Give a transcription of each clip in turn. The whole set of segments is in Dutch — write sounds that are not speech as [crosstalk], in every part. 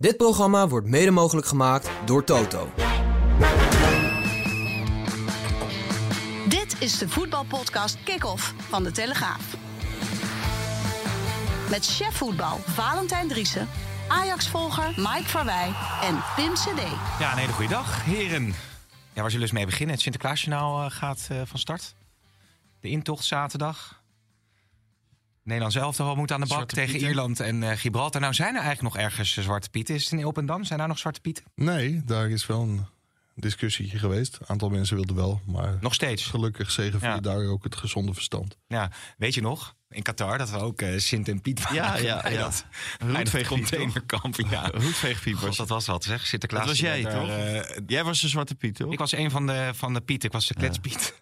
Dit programma wordt mede mogelijk gemaakt door Toto. Dit is de voetbalpodcast Kick-Off van De Telegraaf. Met chef voetbal Valentijn Driessen, Ajax-volger Mike Verwij en Pim CD. Ja, een hele goede dag, heren. Ja, waar zullen we eens mee beginnen? Het Sinterklaasjournaal eh, gaat eh, van start. De intocht zaterdag. Nederland zelf toch al moet aan de bak Zwarte tegen Pieten. Ierland en eh, Gibraltar. Nou, zijn er eigenlijk nog ergens eh, Zwarte Pieten? Is het in Opendam? Zijn daar nog Zwarte Pieten? Nee, daar is wel een discussietje geweest. Een aantal mensen wilden wel, maar Nog steeds. gelukkig zegevierde Ja. daar ook het gezonde verstand. Ja, weet je nog? In Qatar dat we ook eh, Sint en Piet waren. Ja, ja, ja. dat, containerkamp. Ja. Roetveegpiet was dat was wat zeg. Sinterklaas. Dat was jij, toch? eh, Jij was de Zwarte Piet, toch? Ik was een van de, van de Piet. Ik was de kletspiet.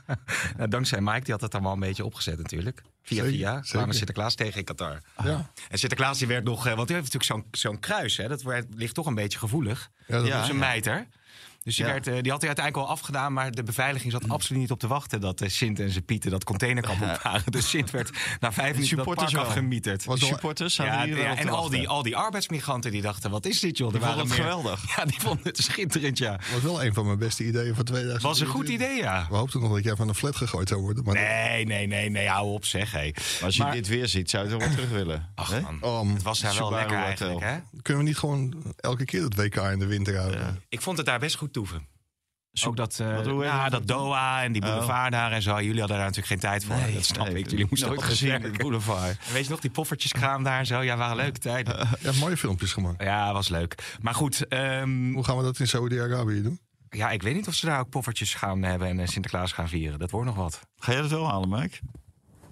[laughs] nou, dankzij Mike, die had het allemaal een beetje opgezet natuurlijk. Via Zeker, via zeker. kwamen Sinterklaas tegen in Qatar. Ja, En Sinterklaas die werd nog... eh, Want die heeft natuurlijk zo'n zo'n kruis. Hè, dat werd- ligt toch een beetje gevoelig. ja, dat Dus een mijter. Dus die, Ja. werd, eh, die had hij uiteindelijk al afgedaan. Maar de beveiliging zat absoluut niet op te wachten... dat eh, Sint en zijn Pieten dat containerkamp Ja. opvaren. Dus Sint werd na vijf minuten dat supporters park wel. afgemieterd. Was de supporters Ja, hier ja, en al die, al die arbeidsmigranten die dachten, wat is dit joh? Die vonden waren het meer- geweldig. [laughs] Ja, die vonden het schitterend, ja. was wel een van mijn beste ideeën van 2000. Was een goed idee, ja. We hoopten nog dat jij van een flat gegooid zou worden. Maar Nee, nee, nee, nee, hou op zeg. Hé. Maar als je Maar- dit weer ziet, zou je het wel terug willen. Ach Hè? man, het was daar wel lekker Hotel. eigenlijk, hè? kunnen we niet gewoon elke keer het WK in de winter houden? Ik vond het daar best goed toeven. Ook dat, eh, Wat, hoe ja, heet dat? Doha en die Oh. boulevard daar en zo. Jullie hadden daar natuurlijk geen tijd voor. dat snap nee, ik. Jullie moesten nooit altijd gezien, de boulevard. En [laughs] Weet je nog, die poffertjeskraam daar en zo? Ja, waren leuke tijden. [laughs] Je hebt mooie filmpjes gemaakt. Ja, was leuk. Maar goed, ehm, Hoe gaan we dat in Saudi-Arabië doen? ja, ik weet niet of ze daar ook poffertjes gaan hebben en eh, Sinterklaas gaan vieren. Dat wordt nog wat. Ga jij dat wel halen, Mike? [laughs]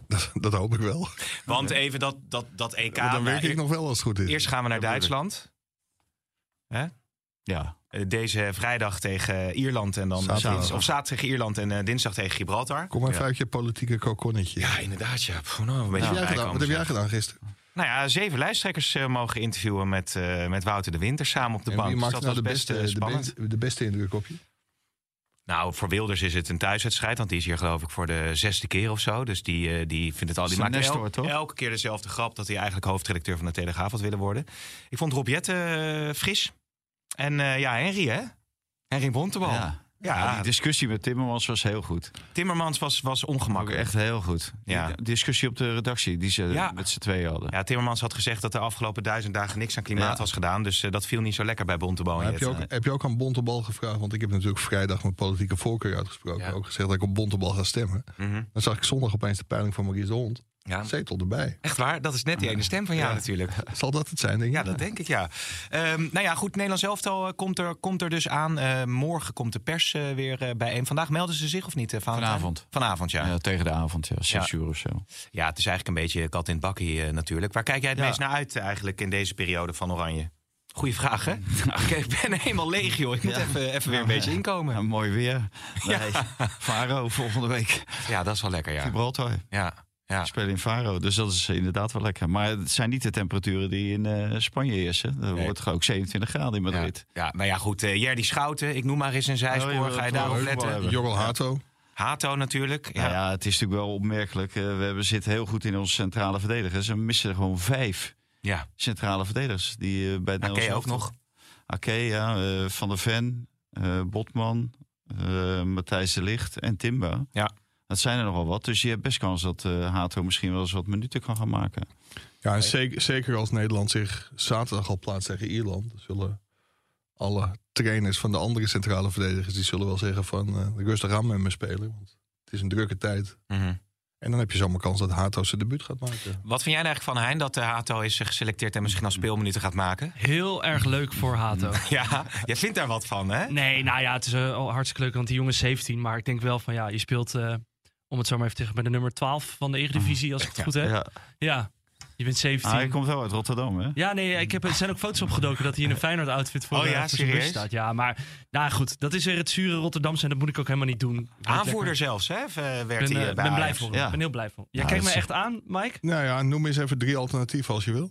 Dat, dat hoop ik wel. Want even dat, dat, dat EK. Maar dan werk nou, ik nog wel als het goed is. Eerst gaan we naar Ja. Duitsland. Hè? Ja. Eh, Deze vrijdag tegen Ierland en dan Zaterdag. dinsdag- of zaterdag tegen Ierland en eh, dinsdag tegen Gibraltar. Kom maar Ja. uit je politieke kokonnetje. Ja, inderdaad. Ja. Pff, nou, een beetje wat, heb jij gedaan? komen wat heb jij zeggen. gedaan gisteren? Nou ja, zeven lijsttrekkers eh, mogen interviewen met, eh, met Wouter de Winter samen op de En bank. wie Dus maakt dat nou de was beste, de, spannend. beste, de beste indruk op je? Nou, voor Wilders is het een thuiswedstrijd, want die is hier geloof ik voor de zesde keer of zo. Dus die, die vindt het al. Die maakt el- toch? elke keer dezelfde grap dat hij eigenlijk hoofdredacteur van de Telegraaf had willen worden. Ik vond Rob Jette fris. En eh, ja, Henry hè? Henry Bontebal. Ja, Ja. Ja, die discussie met Timmermans was heel goed. Timmermans was, was Ook ongemakkelijk. echt heel goed. Ja. Die discussie op de redactie die ze Ja. met z'n tweeën hadden. Ja, Timmermans had gezegd dat de afgelopen duizend dagen niks aan klimaat Ja. was gedaan. Dus eh, dat viel niet zo lekker bij Bontebal. heb, je ook, heb je ook aan Bontebal gevraagd? Want ik heb natuurlijk vrijdag mijn politieke voorkeur uitgesproken. Ja. Ook gezegd dat ik op Bontebal ga stemmen. Mhm. Dan zag ik zondag opeens de peiling van Maurice de Hond. Ja. Zetel erbij. Echt waar? Dat is net die ene stem van jou Ja. natuurlijk. [laughs] Zal dat het zijn, denk je? Ja, dat denk ik, ja. Ehm, nou ja, goed, Nederlands elftal eh, komt er, komt er dus aan. Eh, morgen komt de pers eh, weer eh, bijeen. Vandaag melden ze zich of niet? Valentijn? Vanavond. Vanavond, ja. Ja, ja. tegen de avond, ja. Zes Ja. uur of zo. het is eigenlijk een beetje kat in het bakkie eh, natuurlijk. Waar kijk jij het Ja. meest naar uit eigenlijk in deze periode van Oranje? Goeie vraag, hè? [laughs] Oké, ik ben helemaal leeg, joh. Ik moet Ja. even, even weer een beetje inkomen. Ja, mooi weer. Nee, Faro volgende week. Ja, dat is wel lekker, ja. Gibraltar. Ja, ja. Spelen in Faro, dus dat is inderdaad wel lekker. Maar het zijn niet de temperaturen die in eh, Spanje heersen. Er Nee. wordt gewoon ook 27 graden in Ja, Madrid. ja, nou ja, goed. eh Jerdy Schouten, ik noem maar eens een zijspoor. Oh, ja, Ga je daarop letten? Jorrel Hato. Hato natuurlijk. Ja. Ja. ja, het is natuurlijk wel opmerkelijk. Eh, we hebben, zitten heel goed in onze centrale verdedigers. En we missen er gewoon vijf ja. centrale verdedigers. Die bij het Ake Nederlands ook nog. Ake, ja. eh, Van der Ven, eh, Botman, eh, Matthijs de Licht en Timba. Ja. Dat zijn er nogal wat. Dus je hebt best kans dat eh Hato misschien wel eens wat minuten kan gaan maken. Ja, en zeker, zeker als Nederland zich zaterdag al plaatst tegen Ierland. dan Zullen alle trainers van de andere centrale verdedigers... die zullen wel zeggen van eh, rustig aan met me spelen. Want het is een drukke tijd. Mhm. En dan heb je zomaar kans dat Hato zijn debuut gaat maken. Wat vind jij nou eigenlijk van Hein dat de Hato is eh, geselecteerd en misschien al speelminuten gaat maken? Heel erg leuk voor Hato. [laughs] Ja, jij vindt daar wat van, hè? Nee, nou ja, het is eh, al hartstikke leuk, want die jongen is 17. Maar ik denk wel van ja, je speelt, eh, om het zo maar even te zeggen, bij de nummer 12 van de Eredivisie, als ik het Ja. goed heb. Ja, Ja. je bent 17. Ah, hij komt wel uit Rotterdam, hè? Ja, nee, ik heb, er zijn ook foto's opgedoken dat hij in een Feyenoord outfit voor, Oh ja, voor zijn bus serieus? staat. Ja, maar nou goed, dat is weer het zure Rotterdamse en dat moet ik ook helemaal niet doen. Aanvoerder zelfs, hè? Eh, Ik werd ben, hij bij ben blij voor hem. Ja. Ik ben heel blij voor hem. Jij Ja, kijkt me echt aan, Mike? Nou ja, noem eens even drie alternatieven als je wil.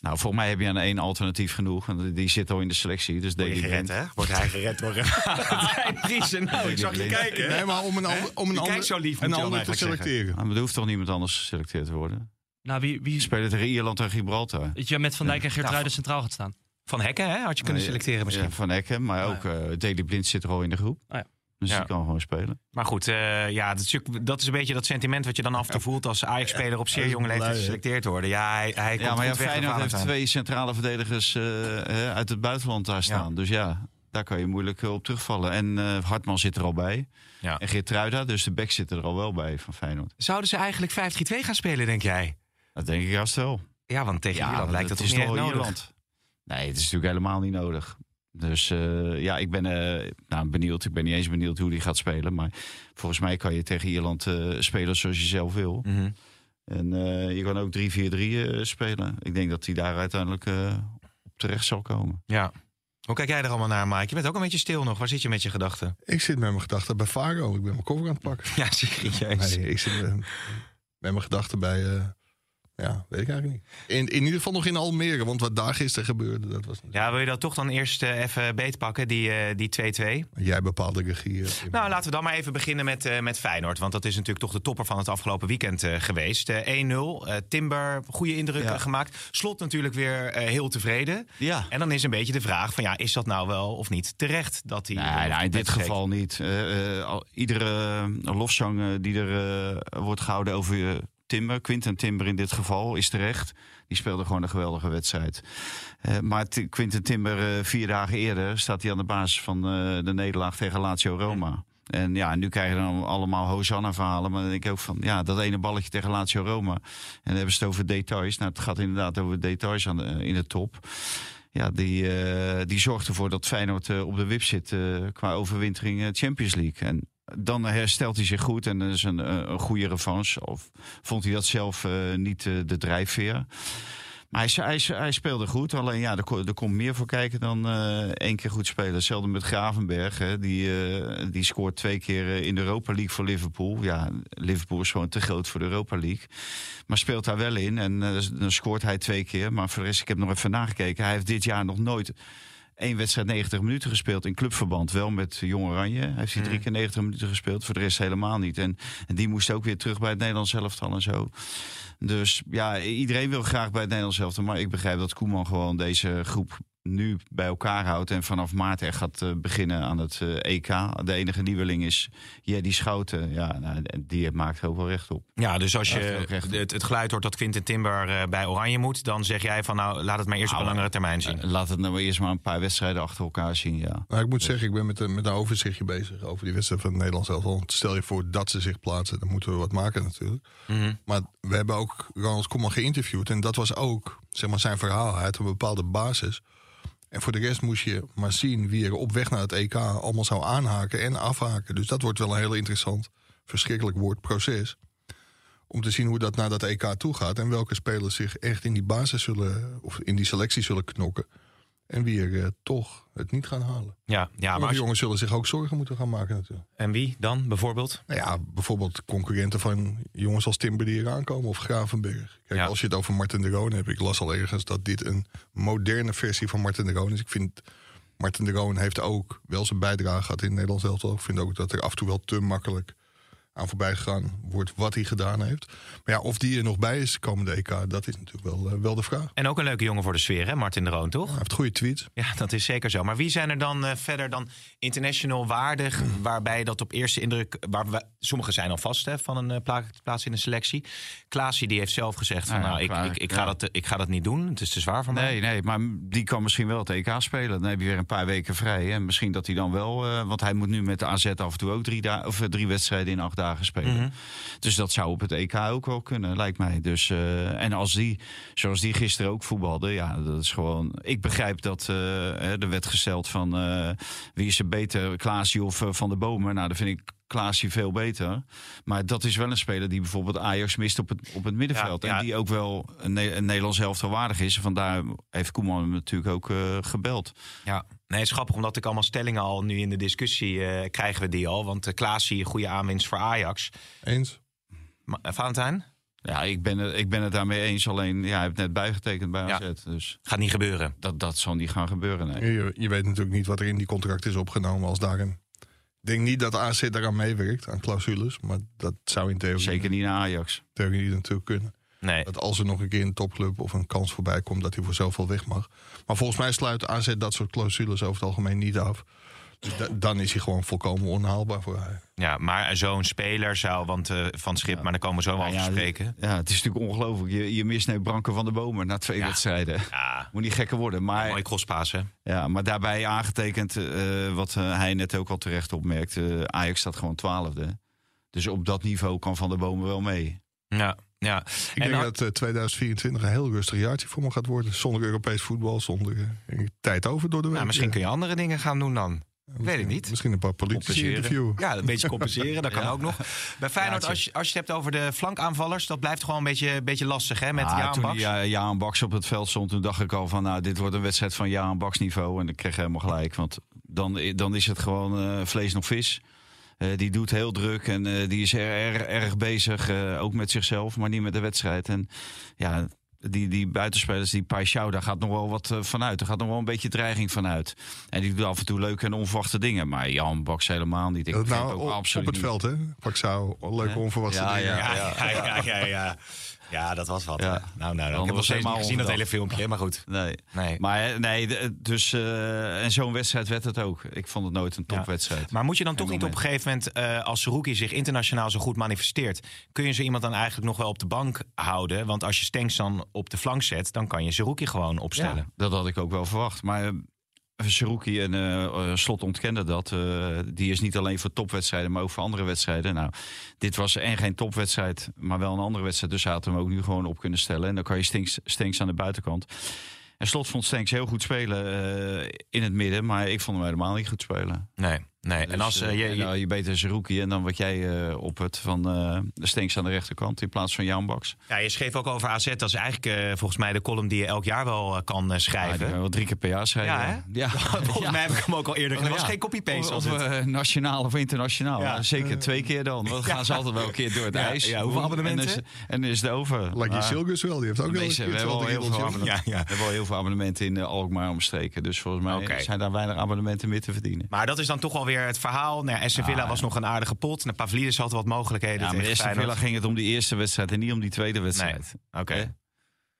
Nou, volgens mij heb je aan één alternatief genoeg. En die- zit al in de selectie. Dus Word je Deli gered, hè? Wordt hij gered door [laughs] Driessen? Nou, ik zag je kijken. Nee, maar om een, ander, om een, ander, kijkt zo lief, een moet je ander te selecteren. Ah, Maar er hoeft toch niemand anders geselecteerd te worden? Nou, wie, wie spelen tegen Ierland en Gibraltar. weet je, met Van Dijk en Geertruiden centraal gaat staan. Van Hekken hè, had je kunnen selecteren misschien. Ja, van Hekken, maar Ah, ook eh Daley Blind zit er al in de groep. Ah, ja. Dus Ja. die kan gewoon spelen. Maar goed, eh, ja, dat is, natuurlijk- dat is een beetje dat sentiment wat je dan af en toe voelt als Ajax-speler op zeer jonge leeftijd geselecteerd worden. Ja, hij, hij komt Ja, maar ja, goed weg Feyenoord heeft twee centrale verdedigers eh, hè, uit het buitenland daar staan. Dus ja, daar kan je moeilijk eh, op terugvallen. En eh, Hartman zit er al bij. Ja. En Geertruida, dus de back zit er al wel bij van Feyenoord. Zouden ze eigenlijk 5-3-2 gaan spelen, denk jij? Dat denk ik juist wel. Ja, want tegen Ierland lijkt dat toch is niet nodig. Ierland. Nee, het is natuurlijk helemaal niet nodig. Dus eh, ja, ik ben eh, nou, benieuwd. Ik ben niet eens benieuwd hoe die gaat spelen. Maar volgens mij kan je tegen Ierland eh, spelen zoals je zelf wil. Mhm. En eh, je kan ook 3-4-3 eh, spelen. Ik denk dat hij daar uiteindelijk eh, op terecht zal komen. Ja. Hoe kijk jij er allemaal naar, Mike? Je bent ook een beetje stil nog. Waar zit je met je gedachten? Ik zit met mijn gedachten bij Faro. Ik ben mijn koffer aan het pakken. [laughs] Ja. Nee, ik zit met, met mijn gedachten bij... eh, ja, weet ik eigenlijk niet. In, in ieder geval nog in Almere. Want wat daar gisteren gebeurde, dat was... Ja, wil je dat toch dan eerst eh, even beetpakken, die eh, die 2-2? Jij bepaalde regie. eh, Nou, laten we dan maar even beginnen met, eh, met Feyenoord. Want dat is natuurlijk toch de topper van het afgelopen weekend eh, geweest. Eh, 1-0, eh, Timber, goede indruk Ja. eh, gemaakt. Slot natuurlijk weer eh, heel tevreden. Ja. En dan is een beetje de vraag van ja, is dat nou wel of niet terecht dat hij... Nee, nou, in dit geval niet. Eh, eh, al- iedere eh, lofzang eh, die er eh, wordt gehouden over eh, Timber, Quinten Timber in dit geval, is terecht. Die speelde gewoon een geweldige wedstrijd. Eh, maar Quinten Timber, eh, vier dagen eerder, staat hij aan de basis van eh, de nederlaag tegen Lazio Roma. En ja, nu krijgen we dan allemaal Hosanna-verhalen. Maar dan denk ik ook van, ja, dat ene balletje tegen Lazio Roma. En dan hebben ze het over details. Nou, het gaat inderdaad over details aan in de top. Ja, die, die zorgt ervoor dat Feyenoord op de wip zit qua overwintering Champions League. En dan herstelt hij zich goed en dat is een, eh, een goede revanche. Of vond hij dat zelf eh, niet eh, de drijfveer. Maar hij, hij, hij speelde goed. Alleen ja, er, ko- komt meer voor kijken dan eh, één keer goed spelen. Hetzelfde met Gravenberg. Hè. Die, die scoort twee keer in de Europa League voor Liverpool. Ja, Liverpool is gewoon te groot voor de Europa League. Maar speelt daar wel in. En dan scoort hij twee keer. Maar voor de rest, ik heb nog even nagekeken. Hij heeft dit jaar nog nooit één wedstrijd 90 minuten gespeeld in clubverband. Wel met Jong Oranje. Hij heeft hij drie keer 90 minuten gespeeld. Voor de rest helemaal niet. En, en die moest ook weer terug bij het Nederlands elftal en zo. Dus ja, iedereen wil graag bij het Nederlands elftal. Maar ik begrijp dat Koeman gewoon deze groep nu bij elkaar houdt. En vanaf maart echt gaat eh, beginnen aan het eh, EK. De enige nieuweling is Jedi Schouten. Ja, nou, en die maakt ook wel recht op. Ja, dus als je het, het geluid hoort dat Quinten Timber eh, bij Oranje moet... dan zeg jij van nou, laat het maar eerst op een Nou, langere termijn zien. Laat het nou eerst maar een paar wedstrijden achter elkaar zien, ja. Nou, ik moet zeggen, ik ben met, een- met een overzichtje bezig over die wedstrijd van het Nederlands elftal. Want Stel je voor dat ze zich plaatsen, dan moeten we wat maken natuurlijk. Mhm. Maar we hebben ook Ronald Koeman geïnterviewd. En dat was ook zeg maar, zijn verhaal. Hij had een bepaalde basis. En voor de rest moest je maar zien wie er op weg naar het EK allemaal zou aanhaken en afhaken. Dus dat wordt wel een heel interessant, verschrikkelijk woord, proces. Om te zien hoe dat naar dat EK toe gaat. En welke spelers zich echt in die basis zullen, of in die selectie zullen knokken. En wie er eh, toch het niet gaan halen. Ja, ja maar maar die jongens zullen zich ook zorgen moeten gaan maken natuurlijk. en wie dan bijvoorbeeld? Nou ja, bijvoorbeeld concurrenten van jongens als Timber die hier aankomen of Gravenberg. Kijk, Ja. als je het over Martin de Roon hebt, ik las al ergens dat dit een moderne versie van Martin de Roon is. Ik vind Martin de Roon heeft ook wel zijn bijdrage gehad in het Nederlands elftal. Ik vind ook dat er af en toe wel te makkelijk aan voorbij gegaan wordt wat hij gedaan heeft. Maar ja, of die er nog bij is komende EK, dat is natuurlijk wel, eh, wel de vraag. En ook een leuke jongen voor de sfeer, hè? Martin de Roon, toch? Hij heeft goede tweets. Ja, dat is zeker zo. Maar wie zijn er dan eh, verder dan international waardig, waarbij dat op eerste indruk, waar we, sommigen zijn al vast hè, van een eh, pla- plaats in de selectie. Klaasie die heeft zelf gezegd van, Nou ja, nou, ik, ik, ik, ga ja. dat, ik ga dat niet doen. Het is te zwaar voor mij. Nee, nee, maar die kan misschien wel het EK spelen. Dan heb je weer een paar weken vrij. En misschien dat hij dan wel... eh, want hij moet nu met de AZ af en toe ook drie, of, drie wedstrijden in acht dagen spelen. Mhm. Dus dat zou op het EK ook wel kunnen, lijkt mij. Dus, eh, en als die, zoals die gisteren ook voetbalde... Ja, dat is gewoon... Ik begrijp dat hè, er werd gesteld van... eh, wie is er beter, Klaasie of Van de Bomen? Nou, dat vind ik... Klaasie veel beter. Maar dat is wel een speler die bijvoorbeeld Ajax mist op het, op het middenveld. Ja, ja. En die ook wel een, Ne- een Nederlands helft waardig is. Vandaar heeft Koeman hem natuurlijk ook gebeld. Ja, nee, het is grappig omdat ik allemaal stellingen al nu in de discussie eh, krijgen we die al. Want uh, Klaasie, een goede aanwinst voor Ajax. Eens? Maar, eh, Valentijn? Ja, ik ben, het, ik ben het daarmee eens. Alleen, ja, hij heeft net bijgetekend bij Ja. AZ. Dus Gaat niet gebeuren. dat, dat zal niet gaan gebeuren, nee. Je, je weet natuurlijk niet wat er in die contract is opgenomen als daarin. Ik denk niet dat AZ daaraan meewerkt, aan clausules. Maar dat zou in theorie, Zeker niet naar Ajax. theorie natuurlijk kunnen. Nee. Dat als er nog een keer een topclub of een kans voorbij komt, dat hij voor zoveel weg mag. Maar volgens mij sluit AZ dat soort clausules over het algemeen niet af. Dus da- dan is hij gewoon volkomen onhaalbaar voor hij. Ja, maar zo'n speler zou, want eh, van Schip, maar daar komen we zo wel Nou over ja, spreken. Ja, het is natuurlijk ongelooflijk. Je, je mist nu Branko van de Bomen na twee Ja. wedstrijden. Ja, Moet niet gekker worden. Maar, mooie crosspaas, hè? ja, maar daarbij aangetekend, eh, wat eh, hij net ook al terecht opmerkt. eh, Ajax staat gewoon twaalfde. Dus op dat niveau kan Van der Bomen wel mee. Ja, ja. Ik En denk dan- dat eh, 2024 een heel rustig jaartje voor me gaat worden. Zonder Europees voetbal, zonder eh, tijd over door de week. Nou, misschien Eh, kun je andere dingen gaan doen dan. weet ik niet. Misschien een paar politici interviewen. Ja, een beetje compenseren, dat kan [laughs] Ja. ook nog. Bij Feyenoord, als je, als je het hebt over de flankaanvallers... dat blijft gewoon een beetje, beetje lastig, hè, met Ah, Jaan toen Baks. die, Jaan Baks op het veld stond, toen dacht ik al van... nou, dit wordt een wedstrijd van Jaan Baks niveau. En ik kreeg helemaal gelijk. Want dan, dan is het gewoon eh, vlees nog vis. Eh, die doet heel druk en eh, die is er, erg, erg bezig. eh, ook met zichzelf, maar niet met de wedstrijd. En ja, die, die buitenspelers, die Paixão, daar gaat nog wel wat vanuit. Er gaat nog wel een beetje dreiging vanuit. En die doet af en toe leuke en onverwachte dingen. Maar Jan Baks helemaal niet. Ik nou ook op, absoluut op het veld, hè? Paxao, leuke onverwachte dingen. [laughs] ja. Ja, ja, ja, ja, dat was wat. Ja. Nou, nou, nou, ik Dan heb nog steeds niet helemaal gezien dat hele filmpje, maar goed. Nee. Nee. Maar eh, nee, dus eh, en zo'n wedstrijd werd het ook. Ik vond het nooit een Ja. topwedstrijd. Maar moet je dan toch niet op een gegeven moment, eh, als Rookie zich internationaal zo goed manifesteert, kun je zo iemand dan eigenlijk nog wel op de bank houden? Want als je Stenks dan op de flank zet, dan kan je Zerouki gewoon opstellen. Ja, dat had ik ook wel verwacht. Maar Seruki en eh, eh, Slot ontkenden dat. Eh, die is niet alleen voor topwedstrijden, maar ook voor andere wedstrijden. Nou, dit was en geen topwedstrijd, maar wel een andere wedstrijd. Dus hadden hem ook nu gewoon op kunnen stellen. En dan kan je Stinks, Stinks aan de buitenkant. En Slot vond Stenks heel goed spelen in het midden. Maar ik vond hem helemaal niet goed spelen. Nee, nee. en Dus, als eh, eh, je, je- nou, je beter Zerouki en dan wat jij eh, op het van eh de Stenks aan de rechterkant in plaats van Jan Baks. ja, je schreef ook over AZ, dat is eigenlijk eh, volgens mij de column die je elk jaar wel kan Ja, die schrijven. kan wel drie keer per jaar schrijven. Ja, hè? [laughs] Ja, [laughs] Volgens mij heb ik hem ook al eerder gedaan. Dat was Ja. geen copy-paste. Of, of het. nationaal of internationaal. Ja. Ja. Zeker twee keer dan. Dan [laughs] gaan ze altijd wel een keer door het Ja, ijs. ja, hoeveel abonnementen? En, is, en is het over. Maar Silgus wel, die heeft ook wel we hebben al hetzelfde heel veel abonnementen. Ja, ja. We hebben al heel veel abonnementen in Alkmaar omstreken. Dus volgens mij Oké. zijn daar weinig abonnementen meer te verdienen. Maar dat is dan toch alweer het verhaal. Nou, ja, Aston Villa Ah, was nog een aardige pot. Nou, Pavlidis had wat mogelijkheden Ja, maar tegen. Villa ging het om die eerste wedstrijd en niet om die tweede wedstrijd. Oké. Ja.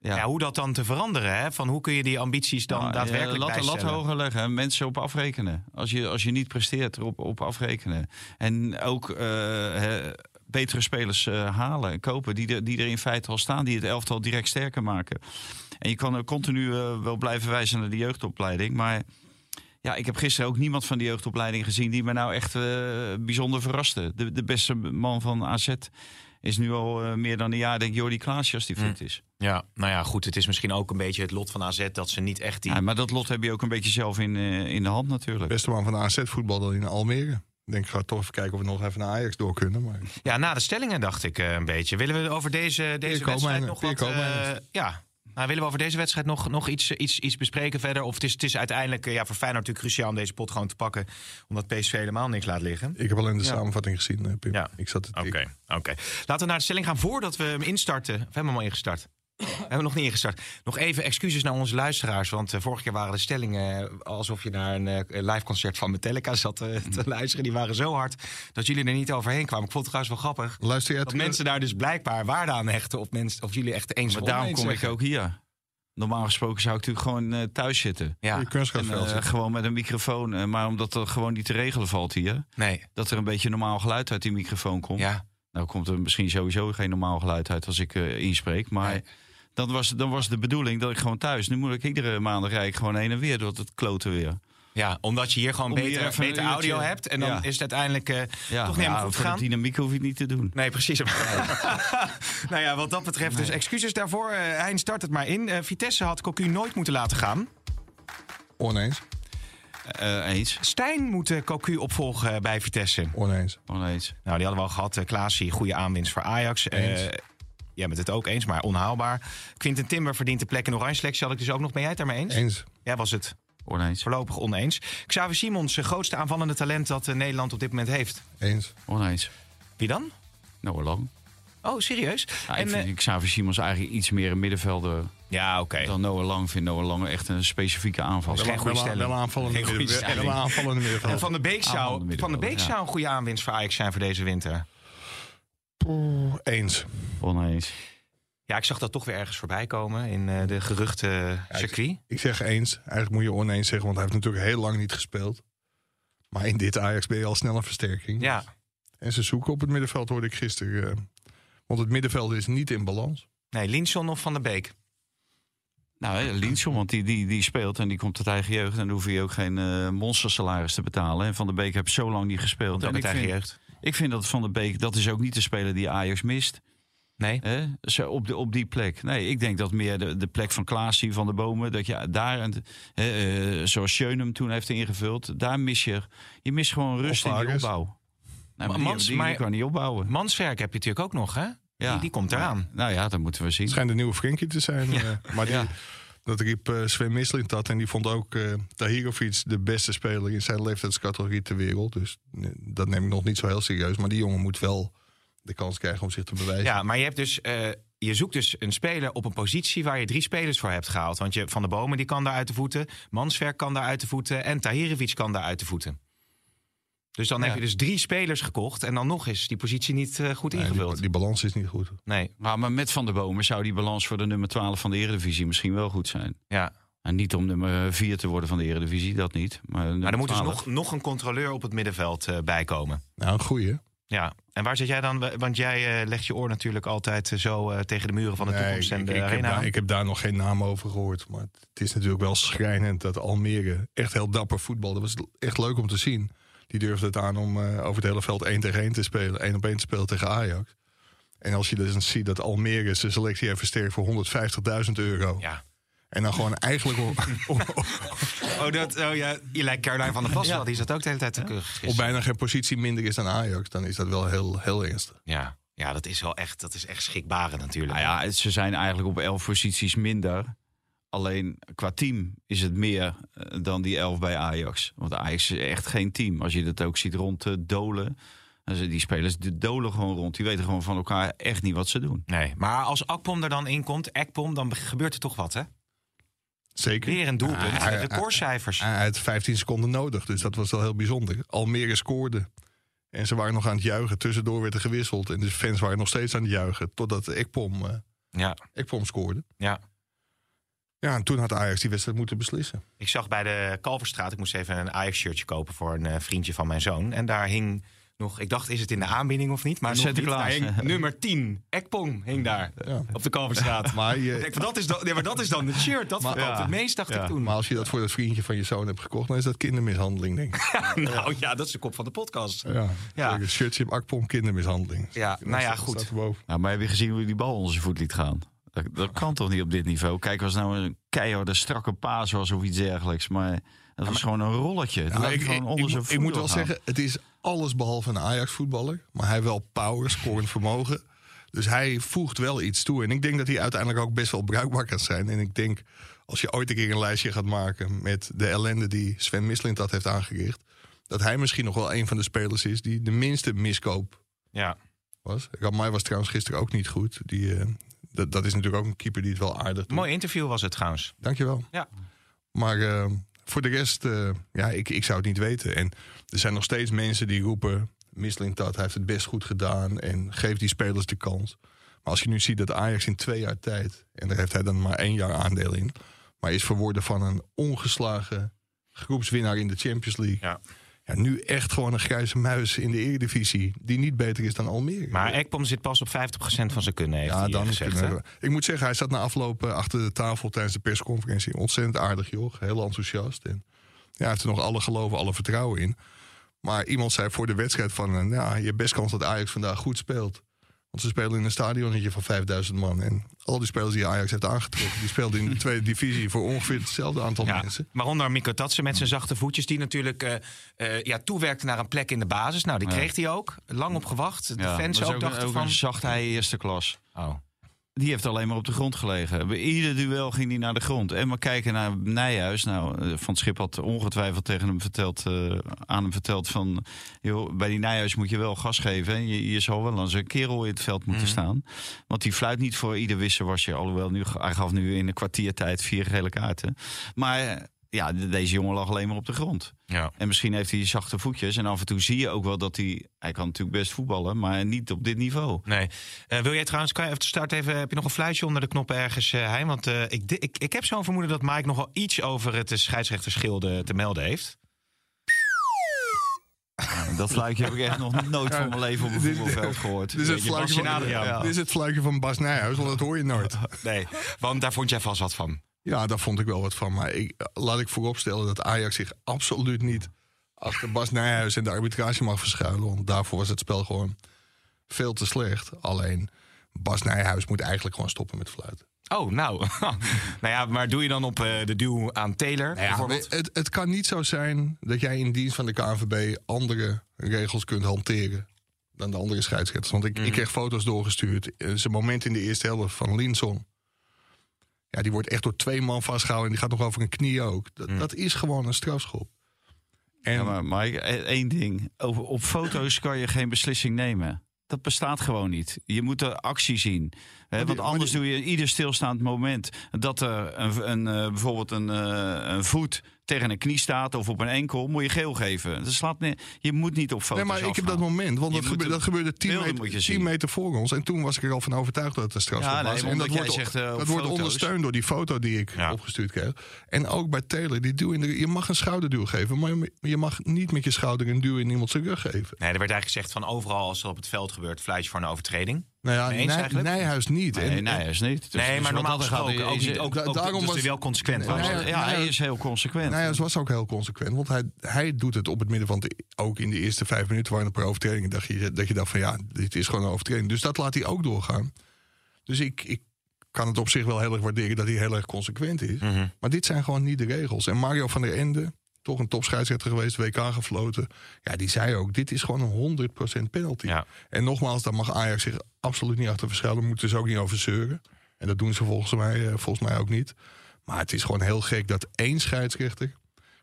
Ja. hoe dat dan te veranderen? Hè? Van hoe kun je die ambities dan Nou, daadwerkelijk eh, lat, lat hoger leggen en mensen op afrekenen. Als je, als je niet presteert, erop op afrekenen. En ook eh, betere spelers eh, halen en kopen die er, die er in feite al staan, die het elftal direct sterker maken. En je kan er continu wel blijven wijzen naar de jeugdopleiding, maar ja, ik heb gisteren ook niemand van die jeugdopleiding gezien die me nou echt eh, bijzonder verraste. De, de beste man van AZ is nu al eh, meer dan een jaar, denk ik, Jordi Klaasje als die Hm. fit is. Ja, nou ja, goed. Het is misschien ook een beetje het lot van AZ dat ze niet echt die... Ja, maar dat lot heb je ook een beetje zelf in, eh, in de hand natuurlijk. Beste man van de AZ voetbalde in Almere. Ik denk, ik ga toch even kijken of we nog even naar Ajax door kunnen. Maar Ja, na de stellingen dacht ik eh, een beetje. Willen we over deze, deze wedstrijd nog wat... eh, ja, nou, willen we over deze wedstrijd nog, nog iets, iets, iets bespreken verder? Of het is, het is uiteindelijk eh, ja, voor Feyenoord natuurlijk cruciaal om deze pot gewoon te pakken. Omdat PSV helemaal niks laat liggen. ik heb alleen de Ja. samenvatting gezien, eh, Pim. Ja. Ik zat te Oké, oké. Laten we naar de stelling gaan voordat we hem instarten. Of hebben we hem al ingestart? [coughs] We hebben nog niet ingestart. Nog even excuses naar onze luisteraars. Want eh, vorige keer waren de stellingen eh, alsof je naar een eh, live concert van Metallica zat eh, te luisteren. Die waren zo hard dat jullie er niet overheen kwamen. Ik vond het trouwens wel grappig. Luister Dat mensen daar dus blijkbaar waarde aan hechten. Of, mensen, of jullie echt eens Maar daarom kom ik ook hier. Normaal gesproken zou ik natuurlijk gewoon eh, thuis zitten. Ja, En, gewoon met een microfoon. maar omdat er gewoon niet te regelen valt hier. nee. Dat er een beetje normaal geluid uit die microfoon komt. Ja, Nou komt er misschien sowieso geen normaal geluid uit als ik eh, inspreek. Maar Nee. Dan, was, dan was de bedoeling dat ik gewoon thuis... Nu moet ik iedere maandag rij ik gewoon heen en weer door het kloten weer. ja, omdat je hier gewoon Om beter, beter audio uurtje- hebt. En dan Ja. is het uiteindelijk eh, Ja, toch niet ja, goed gegaan. de dynamiek hoef je het niet te doen. Nee, precies. [laughs] nou ja, wat dat betreft dus excuses daarvoor. Eh Hein, start het maar in. Eh, Vitesse had Cocu nooit moeten laten gaan. Oneens. Eh, eens. Stijn moet Cocu opvolgen bij Vitesse. Oneens. Oneens. Nou, die hadden we al gehad. Uh, Klaasie, goede aanwinst voor Ajax. Eh Eens. Jij bent het ook eens, maar onhaalbaar. Quinten Timber verdient de plek in oranje selectie. Had ik dus ook nog. Ben jij het daarmee eens? Eens. Jij was het Oneens. voorlopig oneens. Xavi Simons, eh, grootste aanvallende talent dat eh, Nederland op dit moment heeft. Eens. Oneens. Wie dan? Nou, lang. Oh, serieus? Ja, En, ik eh, vind Xavi Simons eigenlijk iets meer een middenvelder ja, oké. dan Noah Lang. Ik vind Noah Lang echt een specifieke aanval. Dat is geen goede Wel- stelling. Wel aanvallende Geen goede middenveld. stelling. Wel aanvallende middenveld. En Van de Beek zou, van de Beek middenvelder, zou een goede aanwinst voor Ajax zijn voor deze winter. Eens. Oneens. Ja, ik zag dat toch weer ergens voorbij komen in eh, de geruchte circuit. Ik zeg eens, eigenlijk moet je oneens zeggen, want hij heeft natuurlijk heel lang niet gespeeld. Maar in dit Ajax ben je al snel een versterking. Ja, En ze zoeken op het middenveld, hoorde ik gisteren. eh, want het middenveld is niet in balans. nee, Linson of Van der Beek? Nou, hè, Linson, want die, die, die speelt en die komt uit eigen jeugd. En dan hoef je ook geen eh monstersalaris te betalen. En Van der Beek heeft zo lang niet gespeeld. En uit ik eigen vind, jeugd. Ik vind dat Van der Beek, dat is ook niet de speler die Ajax mist. Nee? Hè? Zo op, de, op die plek. Nee, ik denk dat meer de, de plek van Klaasie van de Bomen. Dat je daar, een, hè, eh, zoals Schönem toen heeft ingevuld. Daar mis je, je mist gewoon rust in die opbouw. Nou, maar die, Mans- die, kan niet opbouwen. Manswerk heb je natuurlijk ook nog, hè? Ja. Die, die komt eraan. Nou ja, dat moeten we zien. Het schijnt de nieuwe Frenkie te zijn. [laughs] eh, maar die, Ja. Dat riep eh, Sven dat. En die vond ook eh Tahirovic de beste speler in zijn leeftijdscategorie ter wereld. Dus eh, dat neem ik nog niet zo heel serieus. Maar die jongen moet wel de kans krijgen om zich te bewijzen. Ja, maar je, hebt dus, je zoekt dus een speler op een positie waar je drie spelers voor hebt gehaald. Want je Van de Bomen die kan daar uit de voeten, Manswerk kan daar uit de voeten en Tahirovic kan daar uit de voeten. Dus dan Ja. heb je dus drie spelers gekocht en dan nog is die positie niet eh, goed Nee, ingevuld. die, die balans is niet goed. Nee, maar met Van der Bomen zou die balans voor de nummer 12 van de Eredivisie misschien wel goed zijn. ja. En niet om nummer 4 te worden van de Eredivisie, dat niet. Maar, Maar er moet dus nog, nog een controleur op het middenveld eh, bij komen. Nou, een goeie. Ja, en waar zit jij dan? Want jij eh, legt je oor natuurlijk altijd zo eh, tegen de muren van de Nee, toekomst en ik, de ik, heb arena. daar, ik heb daar nog geen naam over gehoord. Maar het is natuurlijk wel schrijnend dat Almere echt heel dapper voetbal. Dat was echt leuk om te zien. Die durfde het aan om eh, over het hele veld 1 tegen 1 te spelen. 1 op 1 te spelen tegen Ajax. En als je dus ziet dat Almere zijn selectie heeft versterkt voor 150.000 euro. Ja. En dan gewoon eigenlijk [laughs] Oh, dat, oh ja, je lijkt Caroline van der Plas wel. Die zat ook de hele tijd te keurig. op bijna geen positie minder is dan Ajax. Dan is dat wel heel, heel ernstig. Ja, ja dat is wel echt, dat is echt schrikbaren natuurlijk. Nou ja, ze zijn eigenlijk op 11 posities minder. Alleen qua team is het meer eh, dan die 11 bij Ajax. Want Ajax is echt geen team. Als je dat ook ziet rond eh, Dolen. Die spelers die dolen gewoon rond. Die weten gewoon van elkaar echt niet wat ze doen. Nee, maar als Akpom er dan in komt, Ekpom, dan gebeurt er toch wat, hè? Zeker. Weer een doelpunt, Ja, ja, recordcijfers. Hij had 15 seconden nodig, dus dat was wel heel bijzonder. Almere scoorde. En ze waren nog aan het juichen. Tussendoor werd er gewisseld. En de fans waren nog steeds aan het juichen. Totdat Ekpom, eh Ja, Ekpom scoorde. ja. Ja, en toen had Ajax die wedstrijd moeten beslissen. Ik zag bij de Kalverstraat, ik moest even een Ajax-shirtje kopen voor een eh, vriendje van mijn zoon. En daar hing nog, ik dacht, is het in de aanbieding of niet? Maar nog niet. Sinterklaas. Daar hing [laughs] nummer 10, Ekpom, hing daar Ja. op de Kalverstraat. [laughs] Maar, Ik denk, dat, is dan, nee, maar dat is dan het shirt, dat Maar- verkoopt Ja. het meest, dacht Ja. ik toen. maar als je dat voor dat vriendje van je zoon hebt gekocht, dan is dat kindermishandeling, denk ik. [laughs] nou ja, dat is de kop van de podcast. Ja, Ja. Een shirtje op Akpom, kindermishandeling. Ja, nou ja, goed. Nou, maar heb je gezien hoe die bal onder zijn voet liet gaan? Dat, dat kan toch niet op dit niveau? Kijk, was nou een keiharde strakke paas was of iets dergelijks. Maar het was gewoon een rolletje. Het ik, gewoon ik, onder ik, zijn ik moet wel zeggen, het is alles behalve een Ajax-voetballer. Maar hij heeft wel power, scorend vermogen. Dus hij voegt wel iets toe. En ik denk dat hij uiteindelijk ook best wel bruikbaar kan zijn. En ik denk, als je ooit een keer een lijstje gaat maken... met de ellende die Sven Mislint dat heeft aangericht... dat hij misschien nog wel een van de spelers is... die de minste miskoop Ja. was. Ramai was trouwens gisteren ook niet goed. Die, eh, dat, dat is natuurlijk ook een keeper die het wel aardig doet. Mooi interview was het trouwens. Dankjewel. Ja. Maar eh, voor de rest, eh, ja, ik, ik zou het niet weten. En er zijn nog steeds mensen die roepen... Mislintat heeft het best goed gedaan en geeft die spelers de kans. Maar als je nu ziet dat Ajax in twee jaar tijd... en daar heeft hij dan maar één jaar aandeel in... maar is verworden van een ongeslagen groepswinnaar in de Champions League... Ja. Ja, nu echt gewoon een grijze muis in de Eredivisie... die niet beter is dan Almere. Maar Ekpom zit pas op 50% van zijn kunnen, heeft Ja, dan gezegd. kunnen Ik moet zeggen, hij zat na afloop eh, achter de tafel tijdens de persconferentie. Ontzettend aardig, joh. Heel enthousiast. En ja, hij heeft er nog alle geloven, alle vertrouwen in. Maar iemand zei voor de wedstrijd van... eh, ja, je hebt best kans dat Ajax vandaag goed speelt. Want ze spelen in een stadionnetje van 5000 man. En al die spelers die Ajax heeft aangetrokken... die speelden in de [laughs] tweede divisie voor ongeveer hetzelfde aantal Ja, mensen. waaronder Mikko Tatsen met zijn zachte voetjes, die natuurlijk eh, eh, ja, toewerkte naar een plek in de basis. Nou, die Ja. kreeg hij ook. Lang op gewacht. De Ja, fans ook, ook, dachten ook van... zacht hij eerste klas. Oh. Die heeft alleen maar op de grond gelegen. Bij ieder duel ging hij naar de grond. En maar kijken naar Nijhuis. Nou, eh, Van Schip had ongetwijfeld tegen hem verteld, eh, aan hem verteld van... Joh, bij die Nijhuis moet je wel gas geven. Je, je zal wel als een kerel in het veld moeten Mhm. staan. Want die fluit niet voor ieder wisselwasje. Alhoewel, nu, hij gaf nu in een kwartiertijd vier gele kaarten. Maar ja, de- deze jongen lag alleen maar op de grond. Ja. En misschien heeft hij zachte voetjes. En af en toe zie je ook wel dat hij... Hij kan natuurlijk best voetballen, maar niet op dit niveau. Nee. Eh, wil jij trouwens, kan je even start even, heb je nog een fluitje onder de knop ergens, eh Hein? Want eh, ik, ik, ik heb zo'n vermoeden dat Mike nog wel iets over het eh, scheidsrechterschilde te melden heeft. Dat fluitje heb ik echt nog nooit van mijn leven op een voetbalveld gehoord. Dit is het fluitje van, Adriaan. ja, dit is het fluitje van Bas Nijhuis, want dat hoor je nooit. Nee, want daar vond jij vast wat van. Ja, daar vond ik wel wat van. Maar ik, laat ik vooropstellen dat Ajax zich absoluut niet achter Bas Nijhuis en de arbitrage mag verschuilen. Want daarvoor was het spel gewoon veel te slecht. Alleen Bas Nijhuis moet eigenlijk gewoon stoppen met fluiten. Oh, nou. [laughs] nou ja, maar doe je dan op eh, de duw aan Taylor Nou ja, bijvoorbeeld? het, het kan niet zo zijn dat jij in dienst van de KNVB andere regels kunt hanteren dan de andere scheidsrechters. Want ik, ik kreeg foto's doorgestuurd. Eh, Zijn moment in de eerste helft van Linson. Ja, die wordt echt door twee man vastgehouden en die gaat nog over een knie ook. Dat, dat is gewoon een strafschop. En Ja, maar, eh, één ding. Over, op foto's kan je geen beslissing nemen. Dat bestaat gewoon niet. Je moet de actie zien. Hè, want anders doe je ieder stilstaand moment dat er een, een, eh, bijvoorbeeld een, eh, een voet tegen een knie staat of op een enkel, moet je geel geven. Dat slaat ne- je moet niet op foto's Nee, maar ik heb dat moment, want dat, gebeurde, de dat gebeurde 10 beelden meter, moet je 10 zien. meter voor ons. En toen was ik er al van overtuigd dat het een strafschop Ja, nee, was. En dat omdat wordt, jij zegt, eh, dat wordt ondersteund door die foto die ik Ja. opgestuurd kreeg. En ook bij Taylor, die duw in de, je mag een schouderduw geven, maar je- mag niet met je schouder een duw in iemand zijn rug geven. Nee, er werd eigenlijk gezegd van overal als er op het veld gebeurt, fluitje voor een overtreding. Nou ja, Nij- eigenlijk? Nijhuis niet. Nee, En- nee, is niet. Dus- nee, dus maar normaal gesproken ook is- niet. Ook, da- ook, daarom dus was- hij wel consequent Nee, was. nee, ja, hij Nijhuis- is heel consequent. Nijhuis was ook heel consequent, want hij, hij doet het op het midden van... De, ook in de eerste vijf minuten waren er een paar overtredingen... Dat je, dat je dacht van ja, dit is gewoon een overtreding. Dus dat laat hij ook doorgaan. Dus ik, ik kan het op zich wel heel erg waarderen dat hij heel erg consequent is. Mhm. Maar dit zijn gewoon niet de regels. En Mario van der Ende, toch een topscheidsrechter geweest, WK gefloten. Ja, die zei ook, dit is gewoon een 100% penalty. Ja. En nogmaals, daar mag Ajax zich absoluut niet achter verschuilen. Moeten ze ook niet over zeuren. En dat doen ze volgens mij, eh, volgens mij ook niet. Maar het is gewoon heel gek dat één scheidsrechter...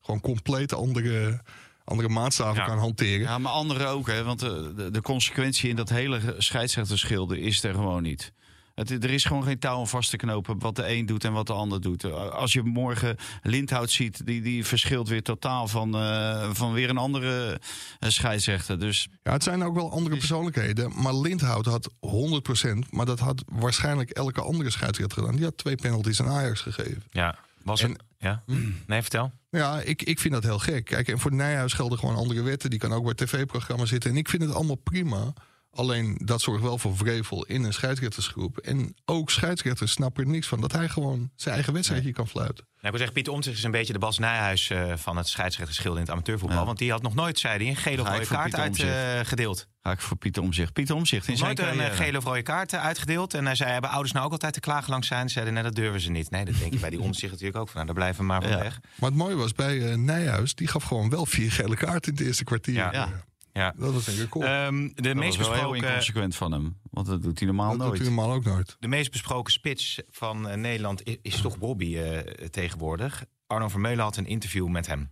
gewoon compleet andere, andere maatstaven Ja. kan hanteren. Ja, maar anderen ook, hè? Want de, de, de consequentie in dat hele scheidsrechterschilde is er gewoon niet. Het, er is gewoon geen touw om vast te knopen wat de een doet en wat de ander doet. Als je morgen Lindhout ziet, die, die verschilt weer totaal van, eh, van weer een andere eh, scheidsrechter. Dus Ja, het zijn ook wel andere persoonlijkheden. Maar Lindhout had 100%. Maar dat had waarschijnlijk elke andere scheidsrechter gedaan. Die had twee penalties aan Ajax gegeven. Ja, was En- het? Ja? Nee, vertel. Ja, ik, ik vind dat heel gek. Kijk, en voor Nijhuis gelden gewoon andere wetten. Die kan ook bij tv-programma's zitten. En ik vind het allemaal prima. Alleen dat zorgt wel voor vrevel in een scheidsrechtersgroep. En ook scheidsrechters snappen er niks van. Dat hij gewoon zijn eigen wedstrijdje kan fluiten. Nou, ik wil zeggen, Pieter Omtzigt is een beetje de Bas Nijhuis eh, van het scheidsrechtersschil in het amateurvoetbal. Ja. Want die had nog nooit, zei hij, een gele of rode kaart Pieter Omtzigt. uitgedeeld. ga ik voor Pieter Omzicht. Pieter Omzicht in zijn nooit een eh, gele of rode kaart eh, uitgedeeld. En hij zei, hebben ouders nou ook altijd te klagen langs zijn? Zeiden, nee, dat durven ze niet. Nee, dat denk je bij die [laughs] Omtzigt natuurlijk ook van. Nou, daar blijven we maar van Ja. weg. Maar het mooie was bij eh, Nijhuis. Die gaf gewoon wel vier gele kaarten in het eerste kwartier. Ja. Ja. Dat was een record. Ehm, de, Dat meest was wel heel besproken, inconsequent van hem. Want dat doet hij normaal dat doet nooit. hij normaal ook nooit. de meest besproken spits van eh, Nederland is, is toch Bobby eh, tegenwoordig. Arno Vermeulen had een interview met hem.